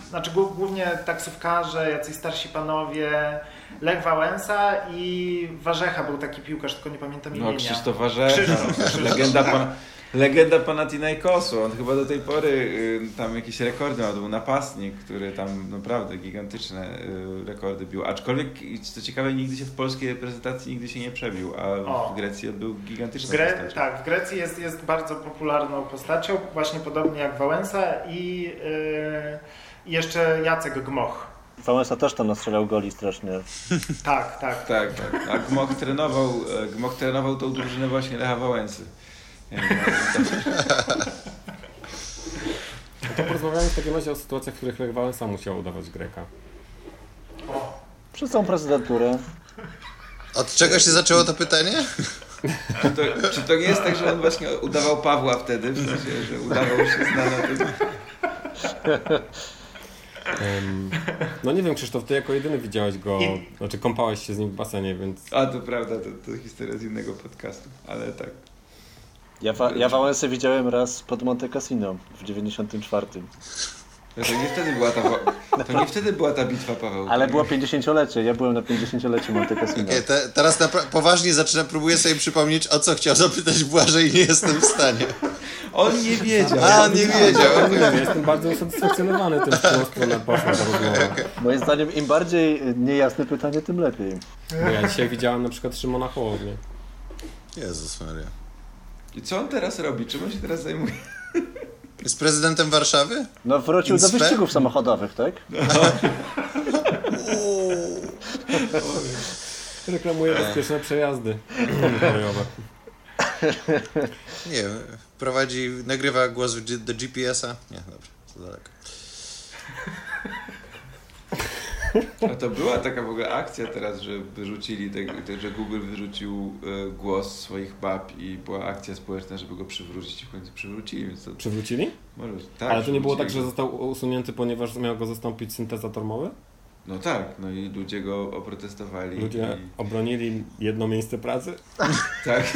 znaczy głównie taksówkarze, jacyś starsi panowie, Lech Wałęsa i Warzecha był taki piłkarz, tylko nie pamiętam no, imienia. No Krzysztof Warzecha, Krzysztof, legenda, pan, legenda Panathinaikosu. On chyba do tej pory y, tam jakieś rekordy ma, to był napastnik, który tam naprawdę gigantyczne y, rekordy bił. Aczkolwiek, co ciekawe, nigdy się w polskiej reprezentacji nigdy się nie przebił, a o. w Grecji był gigantyczną Gre postacią. Tak, w Grecji jest, jest bardzo popularną postacią, właśnie podobnie jak Wałęsa i... Yy, i jeszcze Jacek Gmoch. Wałęsa też tam nastrzelał goli strasznie. tak, tak. Tak, tak. A Gmoch trenował, e, Gmoch trenował tą drużynę właśnie Lecha Wałęsy. No to porozmawiamy w takim razie o sytuacjach, w których Lech Wałęsa musiał udawać Greka. O. Przez całą prezydenturę. Od czego się zaczęło to pytanie? Czy to, czy to nie jest tak, że on właśnie udawał Pawła wtedy, w sensie, że udawał się znana tym... Um, no nie wiem, Krzysztof, ty jako jedyny widziałeś go, znaczy kąpałeś się z nim w basenie, więc... A, to prawda, to, to historia z innego podcastu, ale tak. Ja, wa ja Wałęsę widziałem raz pod Monte Cassino w 94. No to nie wtedy była ta, to nie wtedy była ta bitwa, Paweł. Ale było 50-lecie, ja byłem na 50-leciu Monte Cassino. Okej, te, teraz poważnie zaczynam, próbuję sobie przypomnieć, o co chciał zapytać Błażej i nie jestem w stanie. On nie wiedział. A, on nie wiedział. Nie wiem, jestem bardzo usatysfakcjonowany tym, w którą stronę poszła ta rozmowa. Moim zdaniem im bardziej niejasne pytanie, tym lepiej. Bo ja dzisiaj widziałem na przykład Szymona Hołownię. Jezus Maria. I co on teraz robi? Czym on się teraz zajmuje? Jest prezydentem Warszawy? No wrócił do Inspe? wyścigów samochodowych, tak? Reklamuje bezpieczne przejazdy kolejowe. Nie wiem, prowadzi, nagrywa głos do GPS-a? Nie, dobrze, to daleko. A to była taka w ogóle akcja teraz, że wyrzucili, te, że Google wyrzucił e, głos swoich bab i była akcja społeczna, żeby go przywrócić i w końcu przywrócili, więc to Przywrócili? może tak. Ale to nie było tak, że został usunięty, ponieważ miał go zastąpić syntezator mowy? No tak, no i ludzie go oprotestowali. Ludzie i... obronili jedno miejsce pracy? Tak.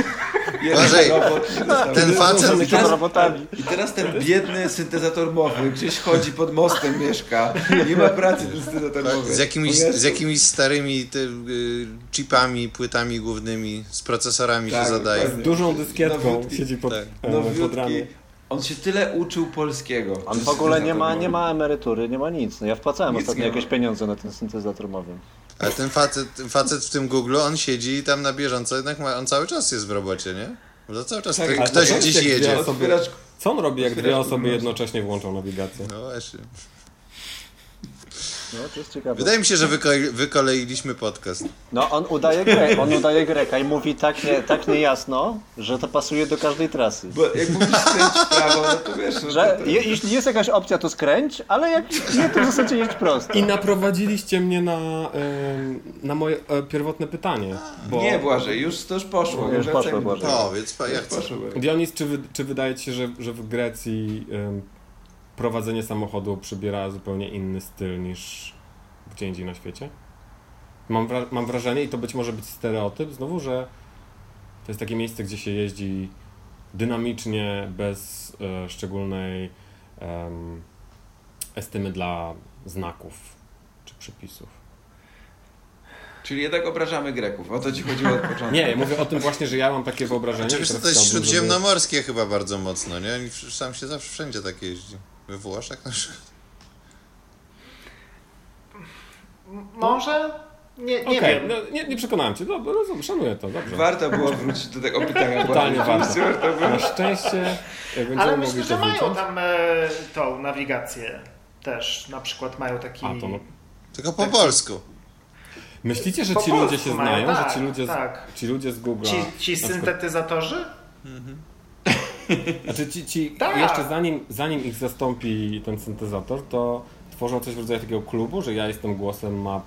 Dostał. Ten facet, teraz, robotami. I teraz ten biedny syntezator mowy gdzieś chodzi pod mostem, mieszka. Nie ma pracy ten syntezator mowy. z jakimiś, z jakimiś starymi ty, y, chipami, płytami głównymi, z procesorami Tak, się zadaje. dokładnie. Dużą dyskietką Nowiutki. siedzi pod, Tak. e, pod ramię. On się tyle uczył polskiego. On w ogóle nie ma, nie ma emerytury, nie ma nic. No ja wpłacałem Nic ostatnio jakieś pieniądze na ten syntezator mowy. Ale ten facet, facet w tym Google, on siedzi i tam na bieżąco, jednak ma, on cały czas jest w robocie, nie? Bo to cały czas Tak, ktoś gdzieś jedzie. osoby- Co on robi, jak dwie osoby jednocześnie włączą nawigację? No właśnie. No to jest ciekawe. Wydaje mi się, że wyko- wykoleiliśmy podcast. No on udaje grę, on udaje Greka i mówi tak, nie, tak niejasno, że to pasuje do każdej trasy. Bo jak mówisz skręć w prawo, no to wiesz, no Że to, to... je, jeśli jest jakaś opcja, to skręć, ale jak nie, to w zasadzie jedź prosto. I naprowadziliście mnie na, em, na moje e, pierwotne pytanie. Bo Nie, Błażej, już to już poszło. Już wracajmy poszło, do Błażej. tego. O, więc pa- ja chcę. poszło, Błażej. Dionis, czy, wy, czy wydaje ci się, że, że w Grecji em, prowadzenie samochodu przybiera zupełnie inny styl niż gdzie indziej na świecie? Mam, wra- mam wrażenie, i to być może być stereotyp znowu, że to jest takie miejsce, gdzie się jeździ dynamicznie, bez e, szczególnej estymy dla znaków czy przepisów. Czyli jednak obrażamy Greków, o to ci chodziło od początku. Nie, mówię o tym właśnie, że ja mam takie wyobrażenie. Oczywiście to jest chciałbym, żeby- śródziemnomorskie chyba bardzo mocno, nie? Tam się zawsze wszędzie tak jeździ. We Włoszech na przykład. Może? Nie, nie Okej, wiem. no, nie, nie przekonałem cię. Dobra, rozumiem, szanuję to, dobrze. Warto było wrócić do tego pytania. Totalnie warto. Warto było. Na szczęście będziemy Ale mogli myślę, że mają tam e, tą nawigację też. Na przykład mają taki... A, to no. Tylko po polsku. Myślicie, że Po ci ludzie się mają, znają? tak, że ci ludzie, z, tak. ci ludzie z Google'a... Ci, ci syntetyzatorzy? Znaczy ci, ci Tak. jeszcze zanim, zanim ich zastąpi ten syntezator, to tworzą coś w rodzaju takiego klubu, że ja jestem głosem map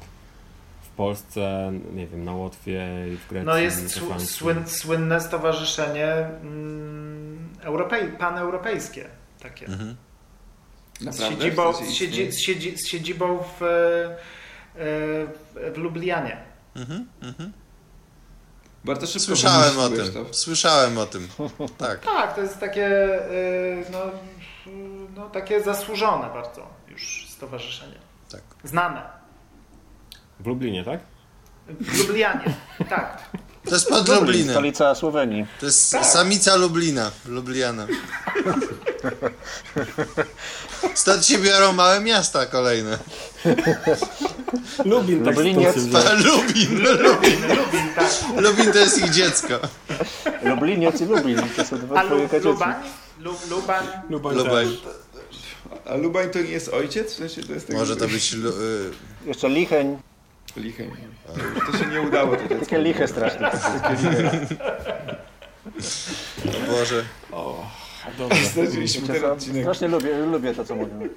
w Polsce, nie wiem, na Łotwie i w Grecji. No jest słyn, słynne stowarzyszenie mm, europej, paneuropejskie takie. Mhm. Z siedzibą, z, siedzi, z, siedzi, z siedzibą w, e, w, w Lublianie. Mhm, mhm. Bardzo szybko Słyszałem o tym. to. Słyszałem o tym. Tak. Tak, to jest takie, e, no, no, takie zasłużone bardzo już stowarzyszenie. Tak. Znane. W Lublinie, tak? W Lublianie, tak. To jest pod Lublin, Lublinem. stolica Słowenii. To jest samica Lublina. Lubliana. Stąd się biorą małe miasta kolejne. Lubin, tak Lubin, Lubin. Lubin, tak. Lubin to jest ich dziecko. Lubliniec i Lublin, to są dwa A twoje dzieci. Lubań? Lub, Lubań? Lubań Lubań. też. A Lubań to nie jest ojciec? W sensie to jest Może to być... Lu, y, Jeszcze Licheń, Licheń. To się nie udało to takie liche straszne. o Boże. O, dobrze. Straciliśmy ten odcinek. Strasznie lubię, lubię to, co mówią.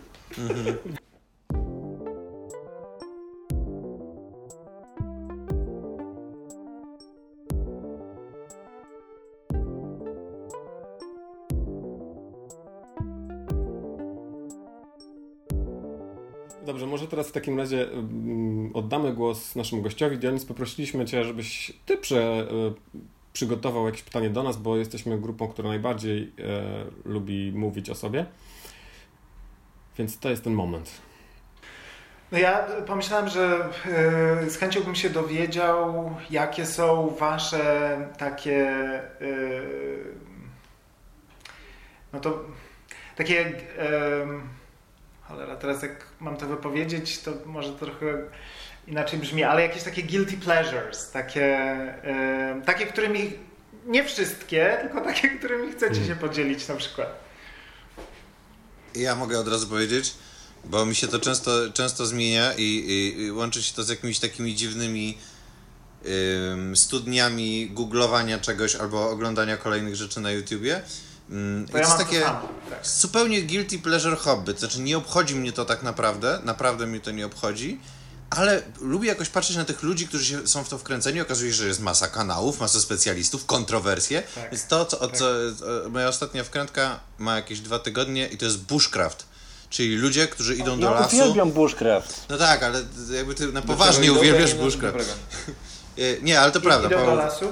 Może teraz w takim razie mm, oddamy głos naszemu gościowi. Dionis, poprosiliśmy Cię, żebyś Ty prze, y, przygotował jakieś pytanie do nas, bo jesteśmy grupą, która najbardziej e, lubi mówić o sobie. Więc to jest ten moment. No ja pomyślałem, że y, z chęcią bym się dowiedział, jakie są wasze takie y, no to takie cholera, teraz jak mam to wypowiedzieć, to może trochę inaczej brzmi, ale jakieś takie guilty pleasures, takie, takie którymi nie wszystkie, tylko takie, którymi chcecie hmm. się podzielić na przykład. Ja mogę od razu powiedzieć, bo mi się to często, często zmienia i, i, i łączy się to z jakimiś takimi dziwnymi ym, studniami googlowania czegoś albo oglądania kolejnych rzeczy na YouTubie. Ym, to, ja to takie tak. zupełnie guilty pleasure hobby. To znaczy nie obchodzi mnie to tak naprawdę, naprawdę mnie to nie obchodzi, ale lubię jakoś patrzeć na tych ludzi, którzy się, są w to wkręceni. Okazuje się, że jest masa kanałów, masa specjalistów, kontrowersje. Tak. Więc to, co, tak. co, moja ostatnia wkrętka ma jakieś dwa tygodnie i to jest bushcraft. Czyli ludzie, którzy idą do lasu. Ja uwielbiam bushcraft. No tak, ale jakby ty na poważnie uwielbiasz bushcraft. Nie, ale to prawda. Idą do lasu?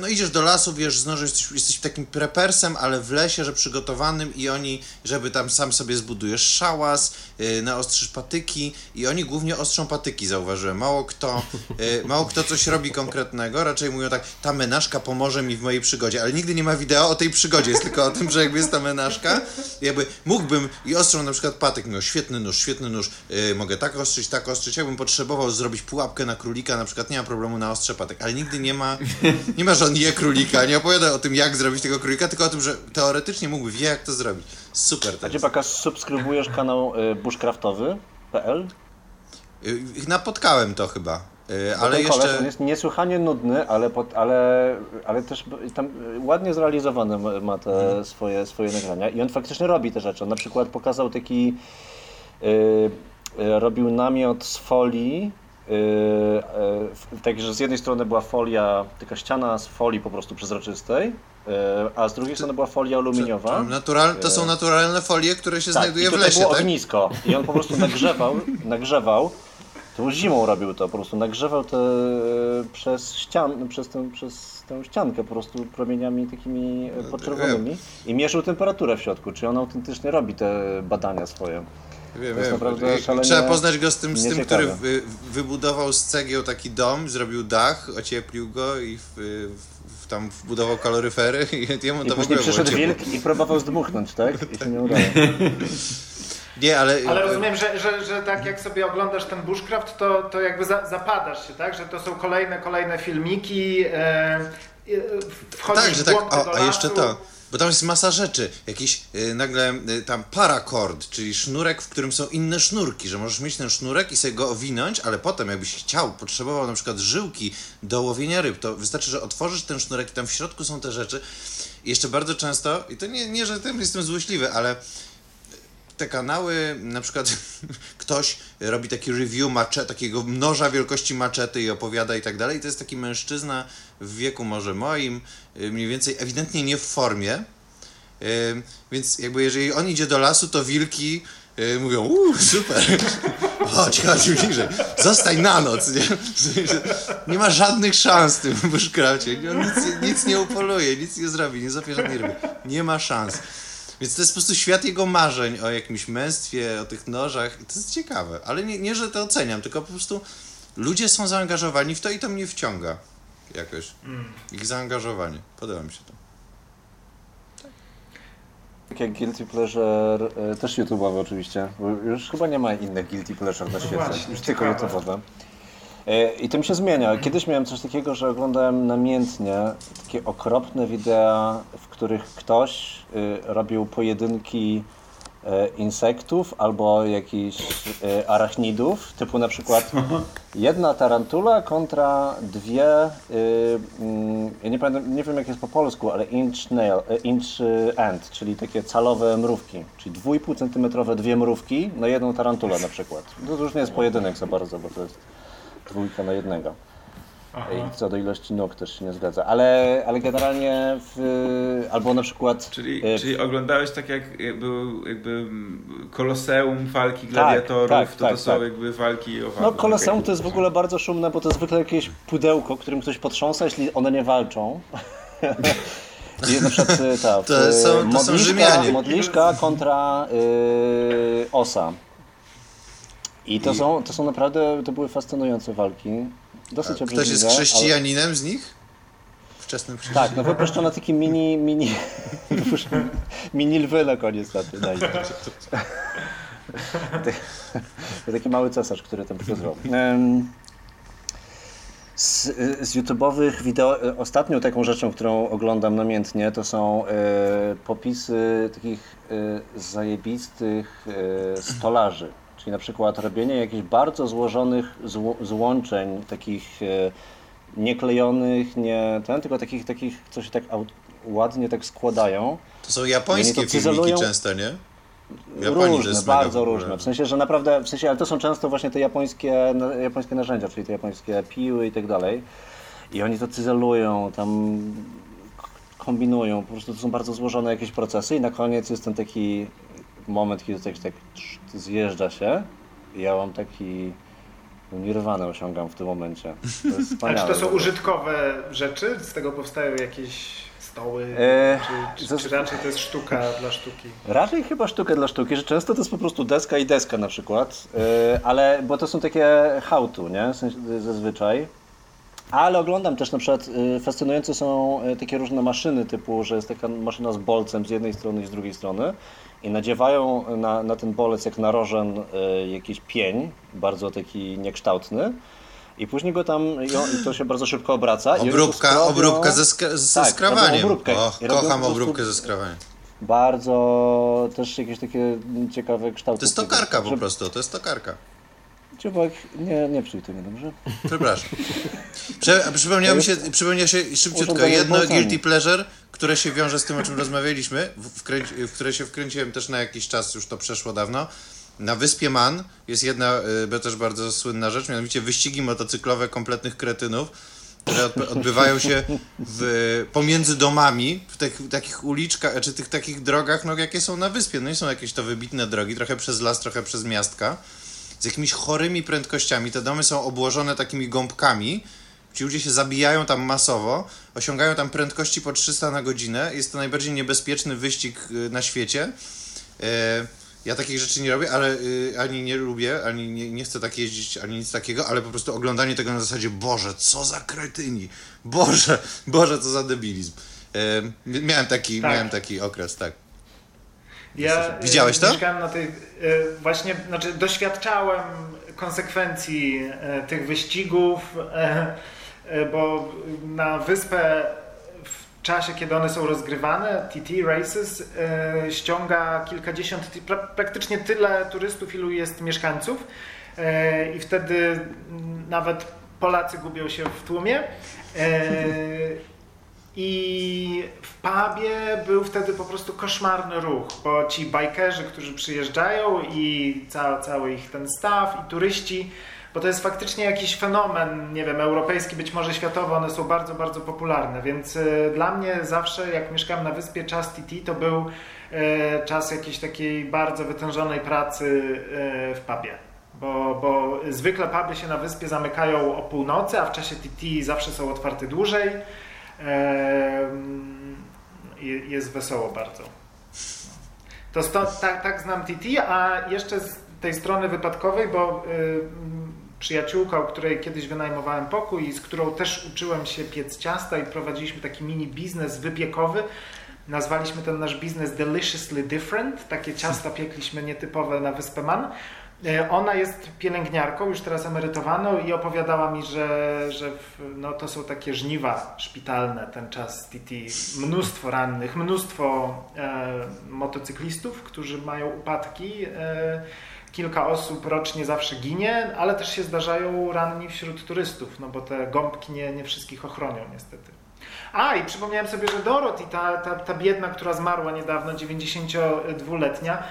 No idziesz do lasu, wiesz, no, że jesteś, jesteś takim prepersem, ale w lesie, że przygotowanym i oni, żeby tam sam sobie zbudujesz szałas, yy, naostrzysz patyki i oni głównie ostrzą patyki, zauważyłem. Mało kto, yy, mało kto coś robi konkretnego, raczej mówią tak, ta menażka pomoże mi w mojej przygodzie, ale nigdy nie ma wideo o tej przygodzie, jest tylko o tym, że jakby jest ta menażka, jakby mógłbym i ostrzą na przykład patyk, miał świetny nóż, świetny nóż, yy, mogę tak ostrzyć, tak ostrzyć, jakbym potrzebował zrobić pułapkę na królika, na przykład nie ma problemu na ostrze patyk, ale nigdy nie ma, nie ma że on je królika, nie opowiada o tym, jak zrobić tego królika, tylko o tym, że teoretycznie mógłby wie, jak to zrobić. Super to A Ciepaka, subskrybujesz kanał y, bushcraftowy.pl? Y, napotkałem to chyba. Y, ale jeszcze... On jest niesłychanie nudny, ale, pod, ale, ale też tam ładnie zrealizowany ma te mhm. swoje, swoje nagrania i on faktycznie robi te rzeczy. On na przykład pokazał taki, yy, robił namiot z folii, także z jednej strony była folia, taka ściana z folii po prostu przezroczystej, yy, a z drugiej strony była folia aluminiowa. Natural, to są yy, naturalne folie, które się tak, znajduje w lesie, było tak? ognisko i on po prostu nagrzewał, nagrzewał, to zimą robił to, po prostu nagrzewał te przez ścian, przez tę, przez tę ściankę po prostu promieniami takimi podczerwonymi i mierzył temperaturę w środku, czy on autentycznie robi te badania swoje. Wiem, wiem. Trzeba poznać go z tym, z tym który wy, wybudował z cegieł taki dom, zrobił dach, ocieplił go i w, w, tam wbudował kaloryfery i jemu I to później przyszedł wilk i próbował zdmuchnąć, tak? I się nie udało. Nie, ale... Ale rozumiem, że, że, że tak jak sobie oglądasz ten bushcraft, to, to jakby za, zapadasz się, tak? Że to są kolejne, kolejne filmiki, e, e wchodzisz tak, że tak, o, a jeszcze to bo tam jest masa rzeczy. Jakiś y, nagle y, tam paracord, czyli sznurek, w którym są inne sznurki, że możesz mieć ten sznurek i sobie go owinąć, ale potem jakbyś chciał, potrzebował na przykład żyłki do łowienia ryb, to wystarczy, że otworzysz ten sznurek i tam w środku są te rzeczy. I jeszcze bardzo często, i to nie, nie że tym jestem złośliwy, ale te kanały, na przykład ktoś robi taki review macze, takiego noża wielkości maczety i opowiada i tak dalej. To jest taki mężczyzna w wieku może moim, y, mniej więcej ewidentnie nie w formie. Y, więc jakby jeżeli on idzie do lasu, to wilki y, mówią, uuu, super, chodź, chodź bliżej, zostań na noc, nie? Nie ma żadnych szans w tym bushcrafcie, on nic, nic nie upoluje, nic nie zrobi, nie złapie żadnej ryby, nie ma szans. Więc to jest po prostu świat jego marzeń o jakimś męstwie, o tych nożach i to jest ciekawe. Ale nie, nie, że to oceniam, tylko po prostu ludzie są zaangażowani w to i to mnie wciąga jakoś. Mm. Ich zaangażowanie. Podoba mi się to. Tak jak Guilty Pleasure, e, też YouTube'owe oczywiście, bo już chyba nie ma innych Guilty Pleasure na świecie, Właśnie, już tylko YouTube'owe. E, I to mi się zmienia. Kiedyś miałem coś takiego, że oglądałem namiętnie takie okropne wideo, w których ktoś y, robił pojedynki y, insektów albo jakichś arachnidów, typu na przykład jedna tarantula kontra dwie, mm, ja nie, pamiętam, nie wiem jak jest po polsku, ale inch, nail, inch ant, czyli takie calowe mrówki, czyli 2,5 cm dwie mrówki na jedną tarantulę na przykład. To już nie jest pojedynek za bardzo, bo to jest dwójka na jednego. Aha. I co do ilości nóg też się nie zgadza. Ale, ale generalnie w, albo na przykład. Czyli, w, czyli oglądałeś tak jak był jakby koloseum walki tak, gladiatorów, tak, tak, to, to tak, są tak. jakby walki o No koloseum to jest w ogóle bardzo szumne, bo to jest zwykle jakieś pudełko, którym ktoś potrząsa, jeśli one nie walczą. I na przykład y, ta, To są- to są modliszka, Rzymianie. modliszka kontra y, osa. I to, I- są, to są naprawdę, to były fascynujące walki. Dosyć Ktoś obrzydliwe. jest ale- chrześcijaninem z nich? Wczesnym Tak, chrześcijaninem. no wypuszczono taki mini, mini, mini lwy na koniec na tym. taki mały cesarz, który tam przyzwał. Z, z YouTube'owych wideo, ostatnią taką rzeczą, którą oglądam namiętnie, to są e, popisy takich e, zajebistych e, stolarzy. Czyli na przykład robienie jakichś bardzo złożonych zło, złączeń, takich e, nieklejonych, nie ten, tylko takich, takich co się tak ładnie tak składają. To są japońskie to filmiki cyzelują- często, nie? Japonii różne, bardzo różne. W sensie, że naprawdę, w sensie, ale to są często właśnie te japońskie, japońskie narzędzia, czyli te japońskie piły i tak dalej. I oni to cyzelują, tam kombinują, po prostu to są bardzo złożone jakieś procesy i na koniec jest ten taki moment, kiedy to tak, zjeżdża się ja mam taki nirwanę osiągam w tym momencie. To jest A czy to są użytkowe rzeczy? Z tego powstają jakieś stoły? E, czy, czy, czy raczej to jest sztuka dla sztuki? Raczej chyba sztukę dla sztuki, że często to jest po prostu deska i deska na przykład, yy, ale bo to są takie to, nie? W sensie, zazwyczaj. Ale oglądam też na przykład, y, fascynujące są takie różne maszyny typu, że jest taka maszyna z bolcem z jednej strony i z drugiej strony i nadziewają na, na ten bolec jak na rożen y, jakiś pień, bardzo taki niekształtny i później go tam, i, to się bardzo szybko obraca. Obróbka, obróbka ze, skra- ze Tak, skrawaniem. obróbkę. O, kocham obróbkę ze skrawaniem. Bardzo też jakieś takie ciekawe kształty. To jest tokarka po prostu, to jest tokarka. Dziubek, nie, nie psuj tego, dobrze? Przepraszam. Prze, a przypomniało mi się, przypomniało się szybciutko jedno guilty pleasure, które się wiąże z tym, o czym rozmawialiśmy, w, w które się wkręciłem też na jakiś czas, już to przeszło dawno. Na wyspie Man jest jedna, y, też bardzo słynna rzecz, mianowicie wyścigi motocyklowe kompletnych kretynów, które odbywają się w, pomiędzy domami, w tych, takich uliczkach, czy tych takich drogach, no jakie są na wyspie. No i są jakieś to wybitne drogi, trochę przez las, trochę przez miastka z jakimiś chorymi prędkościami. Te domy są obłożone takimi gąbkami. Ci ludzie się zabijają tam masowo, osiągają tam prędkości po 300 na godzinę. Jest to najbardziej niebezpieczny wyścig y, na świecie. E, Ja takich rzeczy nie robię, ale y, ani nie lubię, ani nie, nie chcę tak jeździć, ani nic takiego, ale po prostu oglądanie tego na zasadzie Boże, co za kretyni! Boże, Boże, co za debilizm. E, Miałem taki, Tak. miałem taki okres, tak. Ja Widziałeś to? Mieszkałem na tej, e, właśnie, znaczy doświadczałem konsekwencji e, tych wyścigów, e, bo na wyspę w czasie, kiedy one są rozgrywane, TT Races ściąga kilkadziesiąt, pra- praktycznie tyle turystów, ilu jest mieszkańców i wtedy nawet Polacy gubią się w tłumie. I w pubie był wtedy po prostu koszmarny ruch, bo ci bajkerzy, którzy przyjeżdżają i ca, cały ich ten staw i turyści, bo to jest faktycznie jakiś fenomen, nie wiem, europejski, być może światowy, one są bardzo, bardzo popularne, więc y, dla mnie zawsze jak mieszkałem na wyspie czas TT to był y, czas jakiejś takiej bardzo wytężonej pracy y, w pubie. Bo, bo zwykle puby się na wyspie zamykają o północy, a w czasie TT zawsze są otwarte dłużej. Jest wesoło bardzo. To sto, tak, tak znam TT, a jeszcze z tej strony wypadkowej, bo y, przyjaciółka, u której kiedyś wynajmowałem pokój i z którą też uczyłem się piec ciasta i prowadziliśmy taki mini biznes wypiekowy. Nazwaliśmy ten nasz biznes Deliciously Different. Takie ciasta piekliśmy nietypowe na Wyspę Man. E, Ona jest pielęgniarką, już teraz emerytowaną i opowiadała mi, że, że w, no, to są takie żniwa szpitalne ten czas TT. Mnóstwo rannych, mnóstwo e, motocyklistów, którzy mają upadki. E, kilka osób rocznie zawsze ginie, ale też się zdarzają ranni wśród turystów, no bo te gąbki nie, nie wszystkich ochronią niestety. A i przypomniałem sobie, że Dorothy, ta, ta, ta biedna, która zmarła niedawno, 92-letnia, e,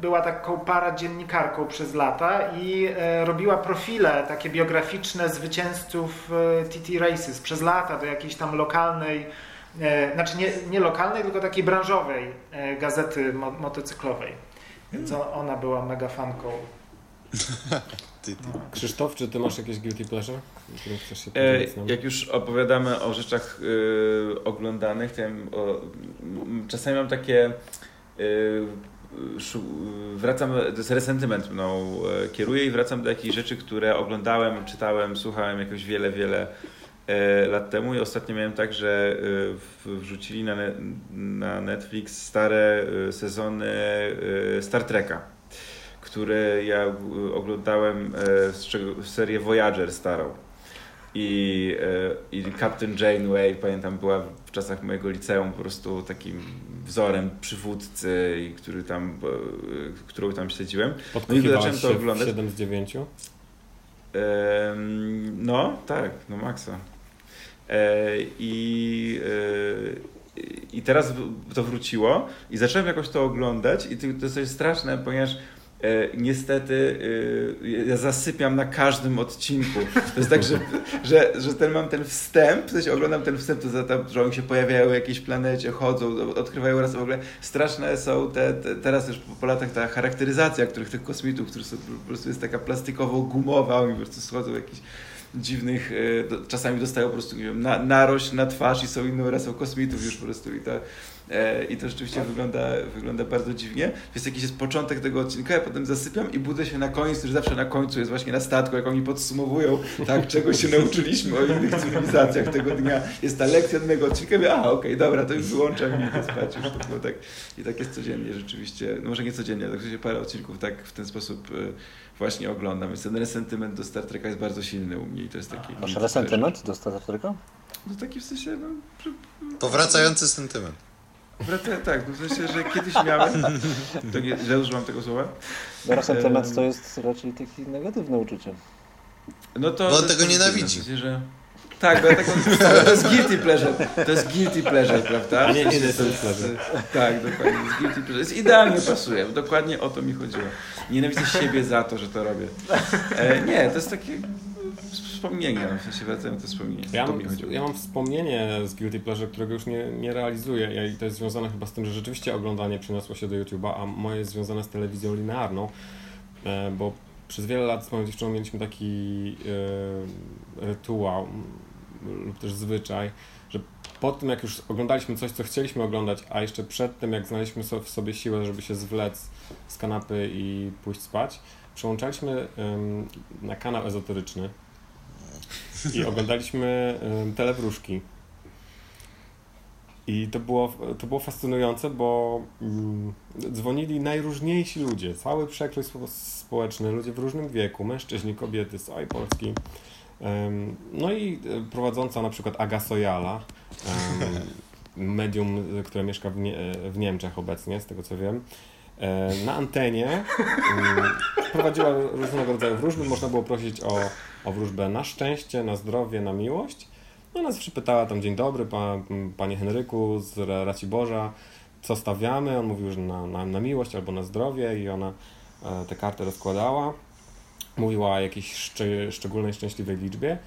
była taką paradziennikarką przez lata i e, robiła profile takie biograficzne zwycięzców e, TT Races przez lata do jakiejś tam lokalnej, e, znaczy nie, nie lokalnej, tylko takiej branżowej e, gazety mo- motocyklowej. Więc o- ona była mega fanką ty. Krzysztof, czy ty masz jakieś guilty pleasure? E, jak już opowiadamy o rzeczach e, oglądanych, to ja o, czasami mam takie. e, szu- wracam, to jest resentyment mną e, kieruje i wracam do jakichś rzeczy, które oglądałem, czytałem, słuchałem jakoś wiele, wiele e, lat temu i ostatnio miałem tak, że e, wrzucili na, na Netflix stare sezony Star Treka które ja oglądałem serię Voyager starą. I, I Captain Janeway, pamiętam, była w czasach mojego liceum po prostu takim wzorem przywódcy, który tam, e, którą tam śledziłem. No i zacząłem to oglądać. 7 z 9? Em, No, tak, no maksa. E, I, e, I teraz to wróciło i zacząłem jakoś to oglądać i to jest coś straszne, ponieważ niestety e, ja zasypiam na każdym odcinku. To jest tak, że, że, że ten, mam ten wstęp, w sensie oglądam ten wstęp, to za to, że oni się pojawiają w jakiejś planecie, chodzą, odkrywają raz w ogóle. Straszne są te, te teraz już po, latach ta charakteryzacja, których tych kosmitów, którzy są, po prostu jest taka plastikowo-gumowa, oni po prostu schodzą w jakichś dziwnych, e, czasami dostają po prostu, nie wiem, na, narość na twarz i są inną rasą kosmitów już po prostu i to, e, i to rzeczywiście wygląda, wygląda bardzo dziwnie. Jest jakiś jest początek tego odcinka, ja potem zasypiam i budzę się na końcu, że zawsze na końcu jest właśnie na statku, jak oni podsumowują, tak, czego się nauczyliśmy o innych cywilizacjach tego dnia. Jest ta lekcja jednego odcinka, mówię, a okej, dobra, to już wyłączam i idę spać. Już było tak, I tak jest codziennie rzeczywiście, no może nie codziennie, ale rzeczywiście parę odcinków tak w ten sposób e, właśnie oglądam. Więc ten resentyment do Star Treka jest bardzo silny u mnie i to jest taki... Masz resentyment do Star Treka? No taki w sensie, no... że- Powracający sentyment. Wraca, tak, no w sensie, że kiedyś miałem... To nie, źle używam tego słowa. No, resentyment to jest raczej takie negatywne uczucie. No to, Bo on tego nienawidzi. W sensie, że... Tak, bo ja taką, to jest guilty pleasure. To jest guilty pleasure, prawda? A nie To jest-. Tak, dokładnie. To jest guilty pleasure. Jest idealnie pasuje. Dokładnie o to mi chodziło. Nienawidzę siebie za to, że to robię. E, nie, to jest takie wspomnienie. W sensie wracają te wspomnienia. Ja to mam, ja mam wspomnienie z Guilty Pleasure, którego już nie, nie realizuję Ja- i to jest związane chyba z tym, że rzeczywiście oglądanie przeniosło się do YouTube'a, a moje jest związane z telewizją linearną, e, bo przez wiele lat z moją dziewczyną mieliśmy taki e, rytuał lub też zwyczaj, że po tym jak już oglądaliśmy coś, co chcieliśmy oglądać, a jeszcze przed tym jak znaleźliśmy w sobie siłę, żeby się zwlec z kanapy i pójść spać, przełączaliśmy em, na kanał ezoteryczny i oglądaliśmy em, telewróżki. I to było, to było fascynujące, bo mm, dzwonili najróżniejsi ludzie, cały przekrój spo- społeczny, ludzie w różnym wieku, mężczyźni, kobiety z całej Polski. No i e, prowadząca na przykład Aga Sojala, medium, które mieszka w, nie, w Niemczech obecnie, z tego co wiem, e, na antenie prowadziła różnego rodzaju wróżby. Można było prosić o, o wróżbę na szczęście, na zdrowie, na miłość. No nas przypytała tam, dzień dobry, pa, m, panie Henryku z Ra- Raciborza, co stawiamy? On mówił, że na, na, na miłość albo na zdrowie i ona e, te karty rozkładała. Mówiła o jakiejś szczy, szczególnej, szczęśliwej liczbie.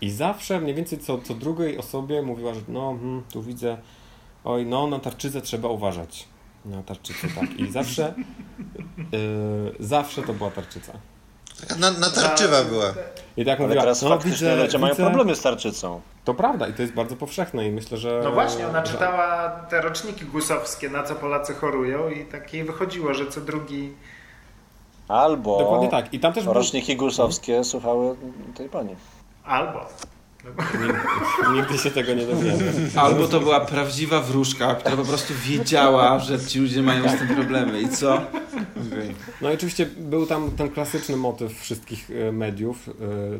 I zawsze mniej więcej co, co drugiej osobie mówiła, że no, hmm, tu widzę, oj, no, na tarczycę trzeba uważać. Na tarczycę, tak. I zawsze, yy, zawsze to była tarczyca. Na, natarczywa była. I tak mówiła, teraz no faktycznie widzę, ludzie mają widzę, problemy z tarczycą. To prawda i to jest bardzo powszechne i myślę, że... No właśnie, ona czytała te roczniki gusowskie, na co Polacy chorują i tak jej wychodziło, że co drugi... Albo Dokładnie tak. I tam też był... roczniki gusowskie słuchały tej pani. Albo. Nigdy się tego nie dowiemy. Albo to była prawdziwa wróżka, która po prostu wiedziała, że ci ludzie mają z tym problemy. I co? No i oczywiście był tam ten klasyczny motyw wszystkich e, mediów, e,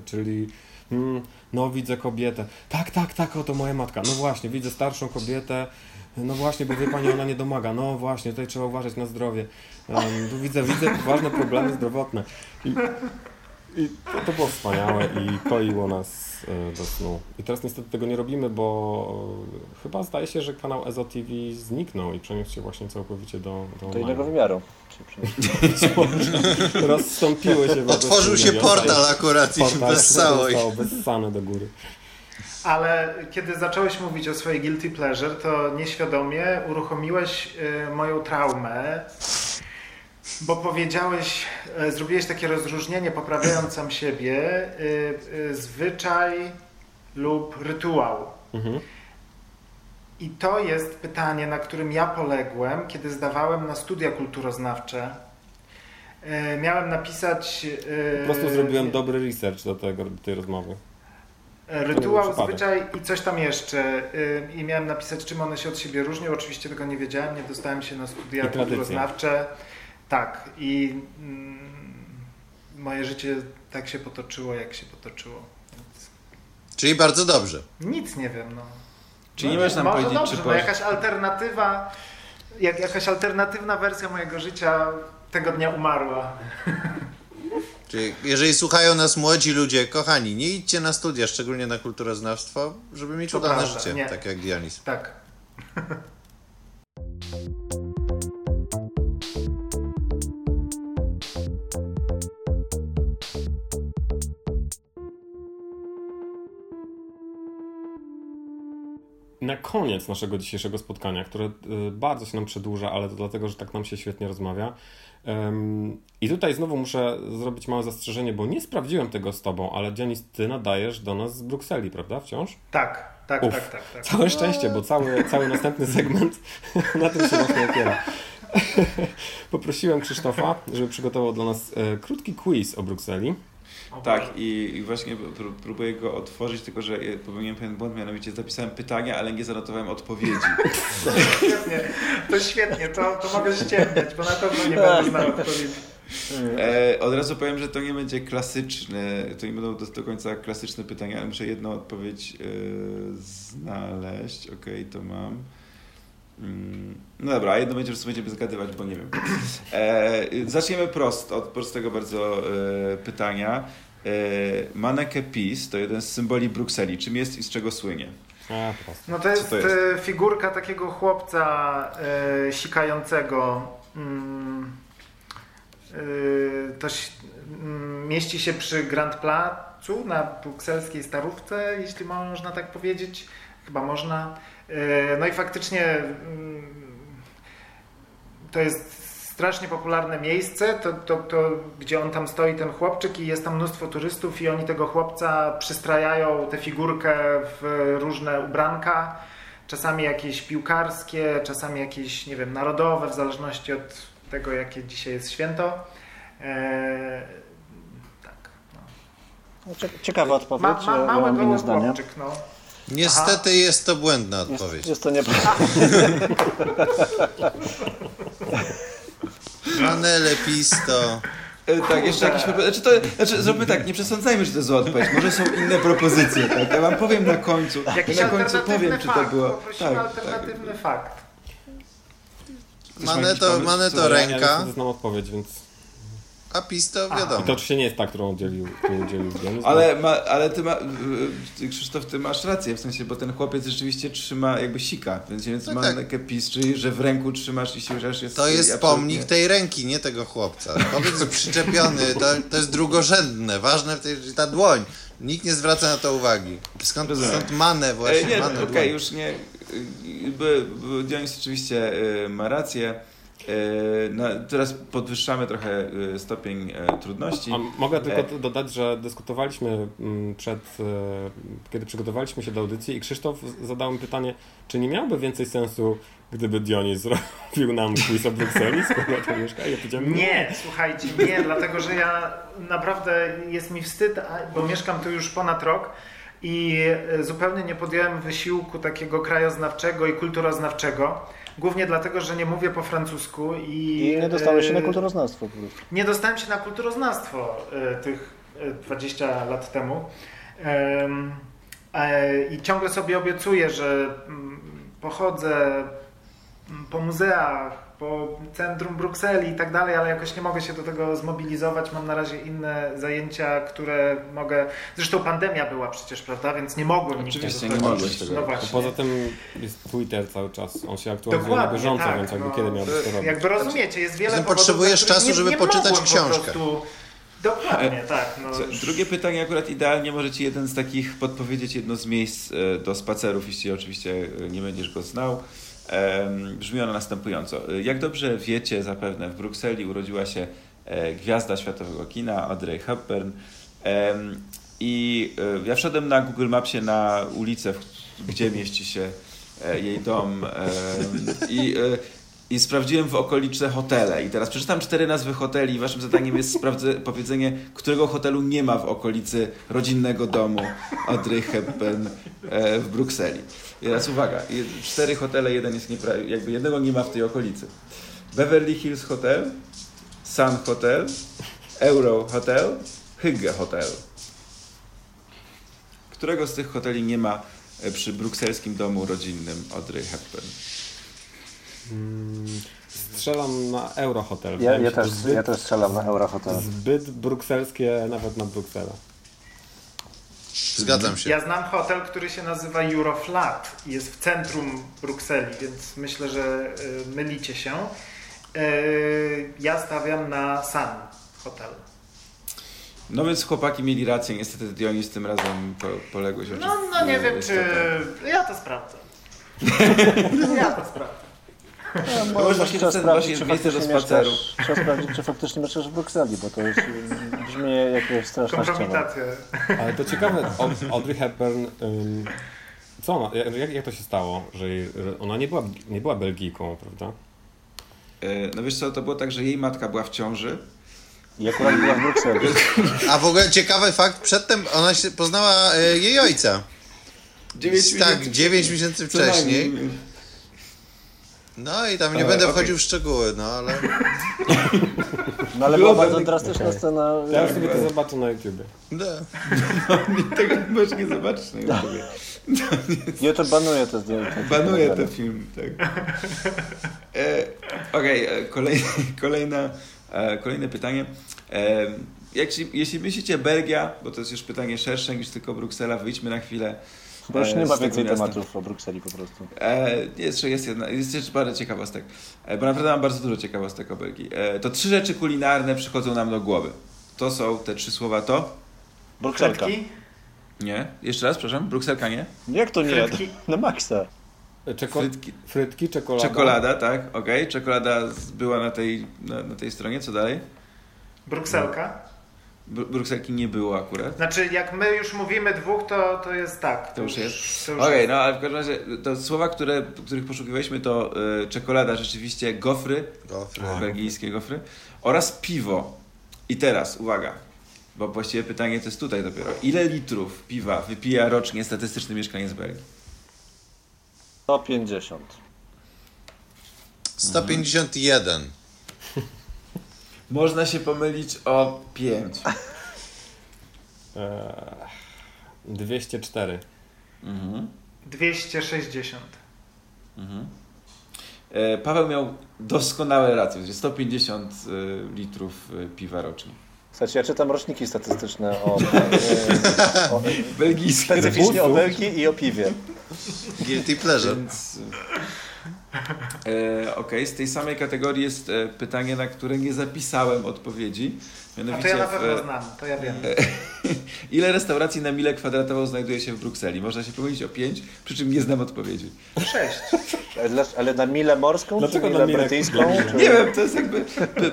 czyli mm, no widzę kobietę. Tak, tak, tak, oto moja matka. No właśnie, widzę starszą kobietę. No właśnie, bo wie pani, ona nie domaga. No właśnie, tutaj trzeba uważać na zdrowie. Um, tu widzę, widzę poważne problemy zdrowotne. I, i to, to było wspaniałe i koiło nas e, do snu. I teraz niestety tego nie robimy, bo e, chyba zdaje się, że kanał Ezo TV zniknął i przeniósł się właśnie całkowicie do, do Do innego wymiaru. Rozstąpiły się Otworzył się i portal akurat i portal wessało ich. zostało wessane do góry. Ale kiedy zacząłeś mówić o swojej guilty pleasure, to nieświadomie uruchomiłeś y, moją traumę bo powiedziałeś, e, zrobiłeś takie rozróżnienie, poprawiając sam siebie, y, y, zwyczaj lub rytuał. Mhm. I to jest pytanie, na którym ja poległem, kiedy zdawałem na studia kulturoznawcze. E, Miałem napisać. Po prostu zrobiłem dobry research do, tego, do tej rozmowy. Rytuał, przypadek. zwyczaj i coś tam jeszcze. Y, I miałem napisać, czym one się od siebie różnią. Oczywiście tego nie wiedziałem, nie dostałem się na studia kulturoznawcze. Tak, i mm, moje życie tak się potoczyło, jak się potoczyło. Więc Czyli bardzo dobrze. nic nie wiem, no. Czyli no, nie możesz nam może powiedzieć, dobrze, czy no, jakaś alternatywa, jak, jakaś alternatywna wersja mojego życia tego dnia umarła. Czyli jeżeli słuchają nas młodzi ludzie, kochani, nie idźcie na studia, szczególnie na kulturoznawstwo, żeby mieć To udane prawda, życie, nie. tak jak Dionis. Tak. Na koniec naszego dzisiejszego spotkania, które y, bardzo się nam przedłuża, ale to dlatego, że tak nam się świetnie rozmawia. I tutaj znowu muszę zrobić małe zastrzeżenie, bo nie sprawdziłem tego z tobą, ale Dionis, ty nadajesz do nas z Brukseli, prawda? Wciąż? Tak, tak, Uf, tak, tak, tak. Całe szczęście, bo cały, cały następny segment na tym się właśnie opiera. Poprosiłem Krzysztofa, żeby przygotował dla nas e, krótki quiz o Brukseli. Tak, i, i właśnie pró- próbuję go otworzyć, tylko że popełniłem pewien błąd, mianowicie zapisałem pytania, ale nie zanotowałem odpowiedzi. Świetnie, to świetnie, to, to mogę ściemniać, bo na pewno nie będę znał odpowiedzi. E, od razu powiem, że to nie będzie klasyczne, to nie będą do, do końca klasyczne pytania, ale muszę jedną odpowiedź e, znaleźć. Okej, to mam. Mm, No dobra, a jedno będzie, że sobie będziemy zgadywać, bo nie wiem. E, zaczniemy prost, od prostego bardzo e, pytania. E, Maneke Peace to jeden z symboli Brukseli. Czym jest i z czego słynie? No to jest, to jest? e, figurka takiego chłopca e, sikającego. Mm, e, to mm, mieści się przy Grand Placu na brukselskiej starówce, jeśli można tak powiedzieć. Chyba można. E, no i faktycznie mm, to jest strasznie popularne miejsce, to, to, to, gdzie on tam stoi, ten chłopczyk i jest tam mnóstwo turystów i oni tego chłopca przystrajają tę figurkę w różne ubranka, czasami jakieś piłkarskie, czasami jakieś, nie wiem, narodowe, w zależności od tego, jakie dzisiaj jest święto. Eee, tak. No. No, cie- Ciekawa odpowiedź, Ma, ma, ja mam inne goły zdanie. chłopczyk, no. Niestety jest to błędna Jest, odpowiedź. jest to nieprawda. Manele Pisto. E, tak, jeszcze jakieś propozycje. Znaczy, to, znaczy, zróbmy tak, nie przesądzajmy, że to jest zła odpowiedź. Może są inne propozycje, tak? Ja wam powiem na końcu. Jakiś na końcu powiem, czy to fakt, było. Poprosimy Tak, alternatywny fakt. Ma jakiś Maneto, maneto? Ja, ja ręka, niestety znam odpowiedź, więc... a Pisto A. I wiadomo. to oczywiście nie jest ta, którą udzielił, którą udzielił. Ale, ma, ale ty ma, y, Krzysztof, ty masz rację, w sensie, bo ten chłopiec rzeczywiście trzyma jakby sika, więc, więc Tak, ma tak. takie pis, czyli że w ręku trzymasz i siłujesz jest To jest absolutnie- pomnik tej ręki, nie tego chłopca. Chłopiec jest przyczepiony, to, to jest drugorzędne. Ważne w tej, ta dłoń. Nikt nie zwraca na to uwagi. Skąd, skąd manę E, właśnie, nie, manę okej, dłoń. już nie. y, y, y, Dionis oczywiście y, ma rację. Y, na, teraz podwyższamy trochę y, stopień e, trudności. A mogę tylko E. dodać, że dyskutowaliśmy mm, przed, e, kiedy przygotowaliśmy się do audycji i Krzysztof zadał mi pytanie, czy nie miałoby więcej sensu, gdyby Dionis zrobił nam quiz o Brukseli, skoro to mieszka? I ja powiedziałem, Nie, słuchajcie, nie, dlatego że ja naprawdę jest mi wstyd, bo mieszkam tu już ponad rok i e, zupełnie nie podjąłem wysiłku takiego krajoznawczego i kulturoznawczego. Głównie dlatego, że nie mówię po francusku i. I nie dostałeś się na e, kulturoznawstwo po prostu. Nie dostałem się na kulturoznawstwo e, tych e, 20 lat temu. Em, e, I ciągle sobie obiecuję, że mm, pochodzę mm, po muzeach, po centrum Brukseli i tak dalej, ale jakoś nie mogę się do tego zmobilizować. Mam na razie inne zajęcia, które mogę. Zresztą pandemia była przecież, prawda? Więc nie mogłem nigdzie Oczywiście, do nie mogłeś tego No właśnie. Poza tym jest Twitter cały czas, on się aktualizuje na bieżąco, tak, więc jakby no, kiedy miałbyś to robić? Jakby rozumiecie, jest wiele powodów, potrzebujesz czasu, nie, żeby nie poczytać książkę. Po. Dokładnie, tak. No, drugie pytanie akurat idealnie może Ci jeden z takich podpowiedzieć jedno z miejsc e, do spacerów, jeśli oczywiście e, nie będziesz go znał. Brzmi ona następująco. Jak dobrze wiecie zapewne, w Brukseli urodziła się e, gwiazda światowego kina Audrey Hepburn. I e, ja wszedłem na Google Mapsie na ulicę, gdzie mieści się e, jej dom i, i sprawdziłem w okoliczne hotele. I teraz przeczytam cztery nazwy hoteli i waszym zadaniem jest powiedzenie, którego hotelu nie ma w okolicy rodzinnego domu Audrey Hepburn e, w Brukseli. I teraz uwaga, cztery hotele, jeden jest jakby jednego nie ma w tej okolicy. Beverly Hills Hotel, Sun Hotel, Euro Hotel, Hygge Hotel. Którego z tych hoteli nie ma e, przy brukselskim domu rodzinnym Audrey Hepburn? Mm, Strzelam na Eurohotel. Ja, ja, też, zbyt, ja też strzelam na Eurohotel. Zbyt brukselskie nawet na Brukselę. Zgadzam się. Ja znam hotel, który się nazywa Euroflat i jest w centrum Brukseli, więc myślę, że y, mylicie się. Y, Ja stawiam na Sun Hotel. No więc chłopaki mieli rację, niestety Dionis tym razem po, poległeś No, oczywiście. no nie wiem, czy... Ja to sprawdzę. Ja to sprawdzę. No, może właśnie trzeba sprawdzić, czy faktycznie spaceru. mieszkasz, trzeba sprawdzić, czy faktycznie mieszkasz w Brukseli, bo to już y, brzmi jakieś straszna. Kompromitacja. Ale to ciekawe, Aud- Audrey Hepburn, ym, co ona, jak, jak to się stało, że, jej, że ona nie była, nie była Belgijką, prawda? E, No wiesz co, to było tak, że jej matka była w ciąży. I akurat była w Brukseli. A w ogóle ciekawy fakt, przedtem ona się poznała e, jej ojca. Dziewięć tak, miesięcy 9 miesięcy wcześniej. No i tam nie E, będę okej. wchodził w szczegóły, no ale... No ale była bardzo drastyczna okej. scena. Ja już sobie to zobaczę na YouTubie. No. Tego możesz nie zobaczyć na YouTubie. YouTube banuje te zdjęcia. Banuje ten film, tak. E, Okej, e, kolej, kolejna, e, kolejne pytanie. E, jak jeśli myślicie Belgia, bo to jest już pytanie szersze niż tylko Bruksela, wyjdźmy na chwilę. Bo już e, nie ma więcej tematów o Brukseli po prostu. E, jeszcze jest jedna, jest jeszcze parę ciekawostek, e, bo naprawdę mam bardzo dużo ciekawostek o Belgii. E, to trzy rzeczy kulinarne przychodzą nam do głowy. To są te trzy słowa to? Brukselka. Nie? Jeszcze raz, przepraszam, Brukselka nie? Jak to nie? Frytki? Na maksa. Czeko- Frytki. frytki, czekolada. Czekolada, tak, okej. Czekolada z- była na tej, na, na tej stronie, co dalej? Brukselka? Br- Brukselki nie było akurat. Znaczy, jak my już mówimy dwóch, to, to jest tak. To już jest. To już Okej, jest. no ale w każdym razie to słowa, które, których poszukiwaliśmy to y, czekolada rzeczywiście, gofry, Gofry. belgijskie gofry oraz piwo. I teraz, uwaga, bo właściwie pytanie to jest tutaj dopiero. Ile litrów piwa wypija rocznie statystyczny mieszkaniec Belgii? 150. 151. Można się pomylić o 5. Eee, 204. Mhm. 260. Mhm. E, Paweł miał doskonałe racje, że 150 y, litrów y, piwa rocznie. Słuchajcie, ja czytam roczniki statystyczne o, e, o Belgijskie. specyficznie o Belgii i o piwie. Guilty pleasure. Więc, e, Okej, z tej samej kategorii jest e, pytanie, na które nie zapisałem odpowiedzi. A to Mianowicie, ja na w, pewno e, znam, to ja wiem. ile restauracji na milę kwadratową znajduje się w Brukseli? Można się pomylić o 5, przy czym nie znam odpowiedzi. Sześć. Ale, na milę morską, Dlaczego czy na milę milę- brytyjską? milę? Czy... Nie wiem, to jest jakby.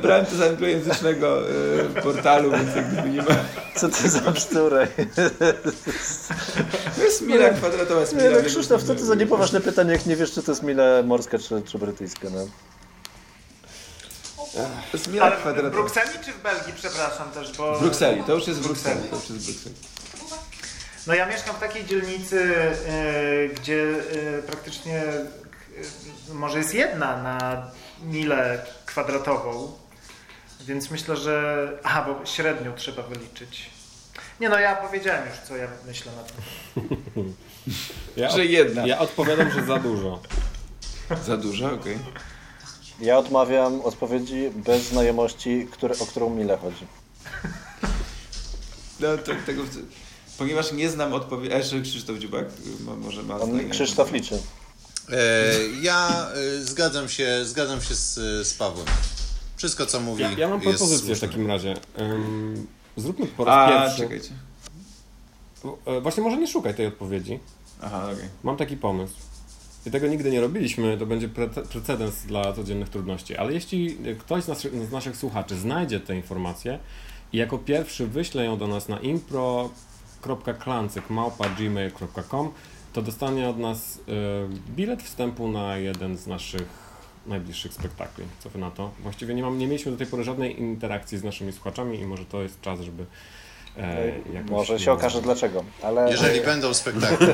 Brałem to z anglojęzycznego e, portalu, więc jakby nie ma. Co to za bzdury? To jest mila kwadratowa, jest Nie, mila. no więc- Krzysztof, co to za niepoważne pytanie, jak nie wiesz, czy to jest mila morska, czy, czy brytyjska, no. To jest mila Ale w kwadratowa. Brukseli czy w Belgii, przepraszam też, bo... W Brukseli, to już jest w Brukseli. To już jest w Brukseli. No ja mieszkam w takiej dzielnicy, e, gdzie e, praktycznie e, może jest jedna na milę kwadratową, więc myślę, że... Aha, bo średnią trzeba wyliczyć. Nie no, ja powiedziałem już, co ja myślę na tym. Ja, Że jedna. ja odpowiadam, że za dużo. Za dużo, okej. Ja odmawiam odpowiedzi bez znajomości, które, o którą milę chodzi. No to tego. Ponieważ nie znam odpowiedzi. A jeszcze Krzysztof Dziubak ma, może ma On. Krzysztof liczy. E, ja e, zgadzam się, zgadzam się z, z Pawłem. Wszystko co mówi Ja, ja mam jest propozycję w takim razie. Ym, zróbmy po raz A, pierwszy. czekajcie. E, Właśnie może nie szukaj tej odpowiedzi. Aha, okej. Mam taki pomysł. I tego nigdy nie robiliśmy, to będzie pre precedens dla codziennych trudności. Ale jeśli ktoś z, nas, z naszych słuchaczy znajdzie te informacje i jako pierwszy wyśle ją do nas na impro.klancyk.gmail.com to dostanie od nas y, bilet wstępu na jeden z naszych najbliższych spektakli. Co wy na to? Właściwie nie, mam, nie mieliśmy do tej pory żadnej interakcji z naszymi słuchaczami i może to jest czas, żeby jakoś... Może się okaże dlaczego, ale Jeżeli będą spektakle.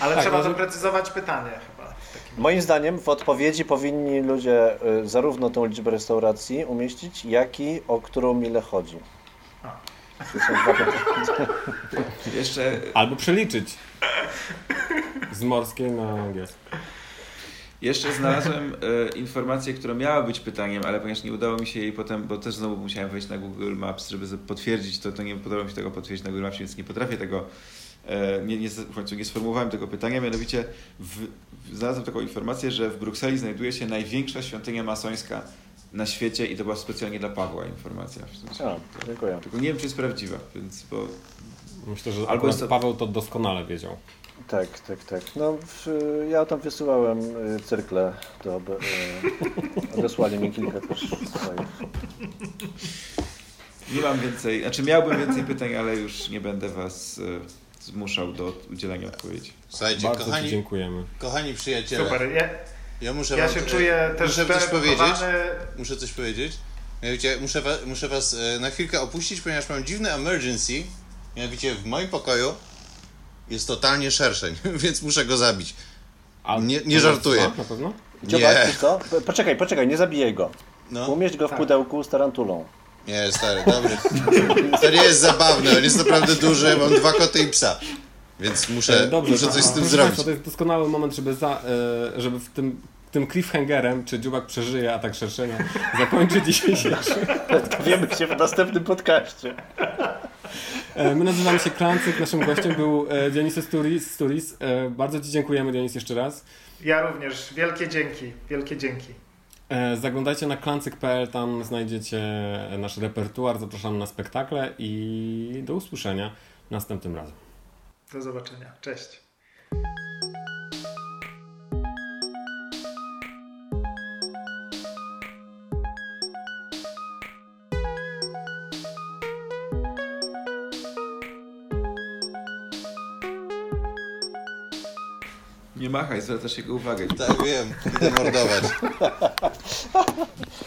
Ale Tak, trzeba może- doprecyzować pytanie chyba. moim zdaniem w odpowiedzi powinni ludzie y, zarówno tą liczbę restauracji umieścić, jak i o którą milę chodzi. Jeszcze Albo przeliczyć z morskiej na angielskie. Jeszcze znalazłem e, informację, która miała być pytaniem, ale ponieważ nie udało mi się jej potem, bo też znowu musiałem wejść na Google Maps, żeby potwierdzić to, to nie udało mi się tego potwierdzić na Google Maps, więc nie potrafię tego, e, nie, nie, w końcu nie sformułowałem tego pytania, mianowicie w, w, znalazłem taką informację, że w Brukseli znajduje się największa świątynia masońska na świecie i to była specjalnie dla Pawła informacja. W sensie, O, dziękuję. Tylko nie wiem, czy jest prawdziwa, więc bo Myślę, że Albo Albo jest to- Paweł to doskonale wiedział. Tak, tak, tak. No, w, ja tam wysyłałem y, cyrkle, to ob- y, odesłali mi kilka też swoich. nie mam więcej, znaczy miałbym więcej pytań, ale już nie będę was e, zmuszał do udzielenia odpowiedzi. Słuchajcie, Bardzo Ci kochani, dziękujemy. kochani przyjaciele, Super. Ja, ja muszę ja wam, się czuję też muszę coś powiedzieć. Muszę coś powiedzieć. Mianowicie muszę, wa, muszę was e, na chwilkę opuścić, ponieważ mam dziwny emergency. Mianowicie w moim pokoju jest totalnie szerszeń, więc muszę go zabić. A Nie- nie żartuję. Na pewno? Dziobak, Nie. co? Po- Poczekaj, poczekaj, nie zabijaj go. No, Umieść go w Tak. pudełku z tarantulą. nie, stary, dobry. To nie jest zabawne, on jest naprawdę duży, mam dwa koty i psa. Więc muszę, E, Dobrze, muszę coś z tym proszę zrobić. Państwa, to jest doskonały moment, żeby, za, e, żeby w tym, tym cliffhangerem, czy dziubak przeżyje atak szerszenia, zakończyć dzisiejszy. Wiemy się w następnym podcaście. E, My nazywamy się Klancyk, naszym gościem był e, Dionys Sturis. Sturis. E, Bardzo Ci dziękujemy, Dionis, jeszcze raz. Ja również. Wielkie dzięki. Wielkie dzięki. Zaglądajcie na klancyk.pl, tam znajdziecie nasz repertuar, zapraszamy na spektakle i do usłyszenia następnym razem. Do zobaczenia. Cześć. Machaj, zwracasz jego uwagę. Tak, wiem, idę mordować.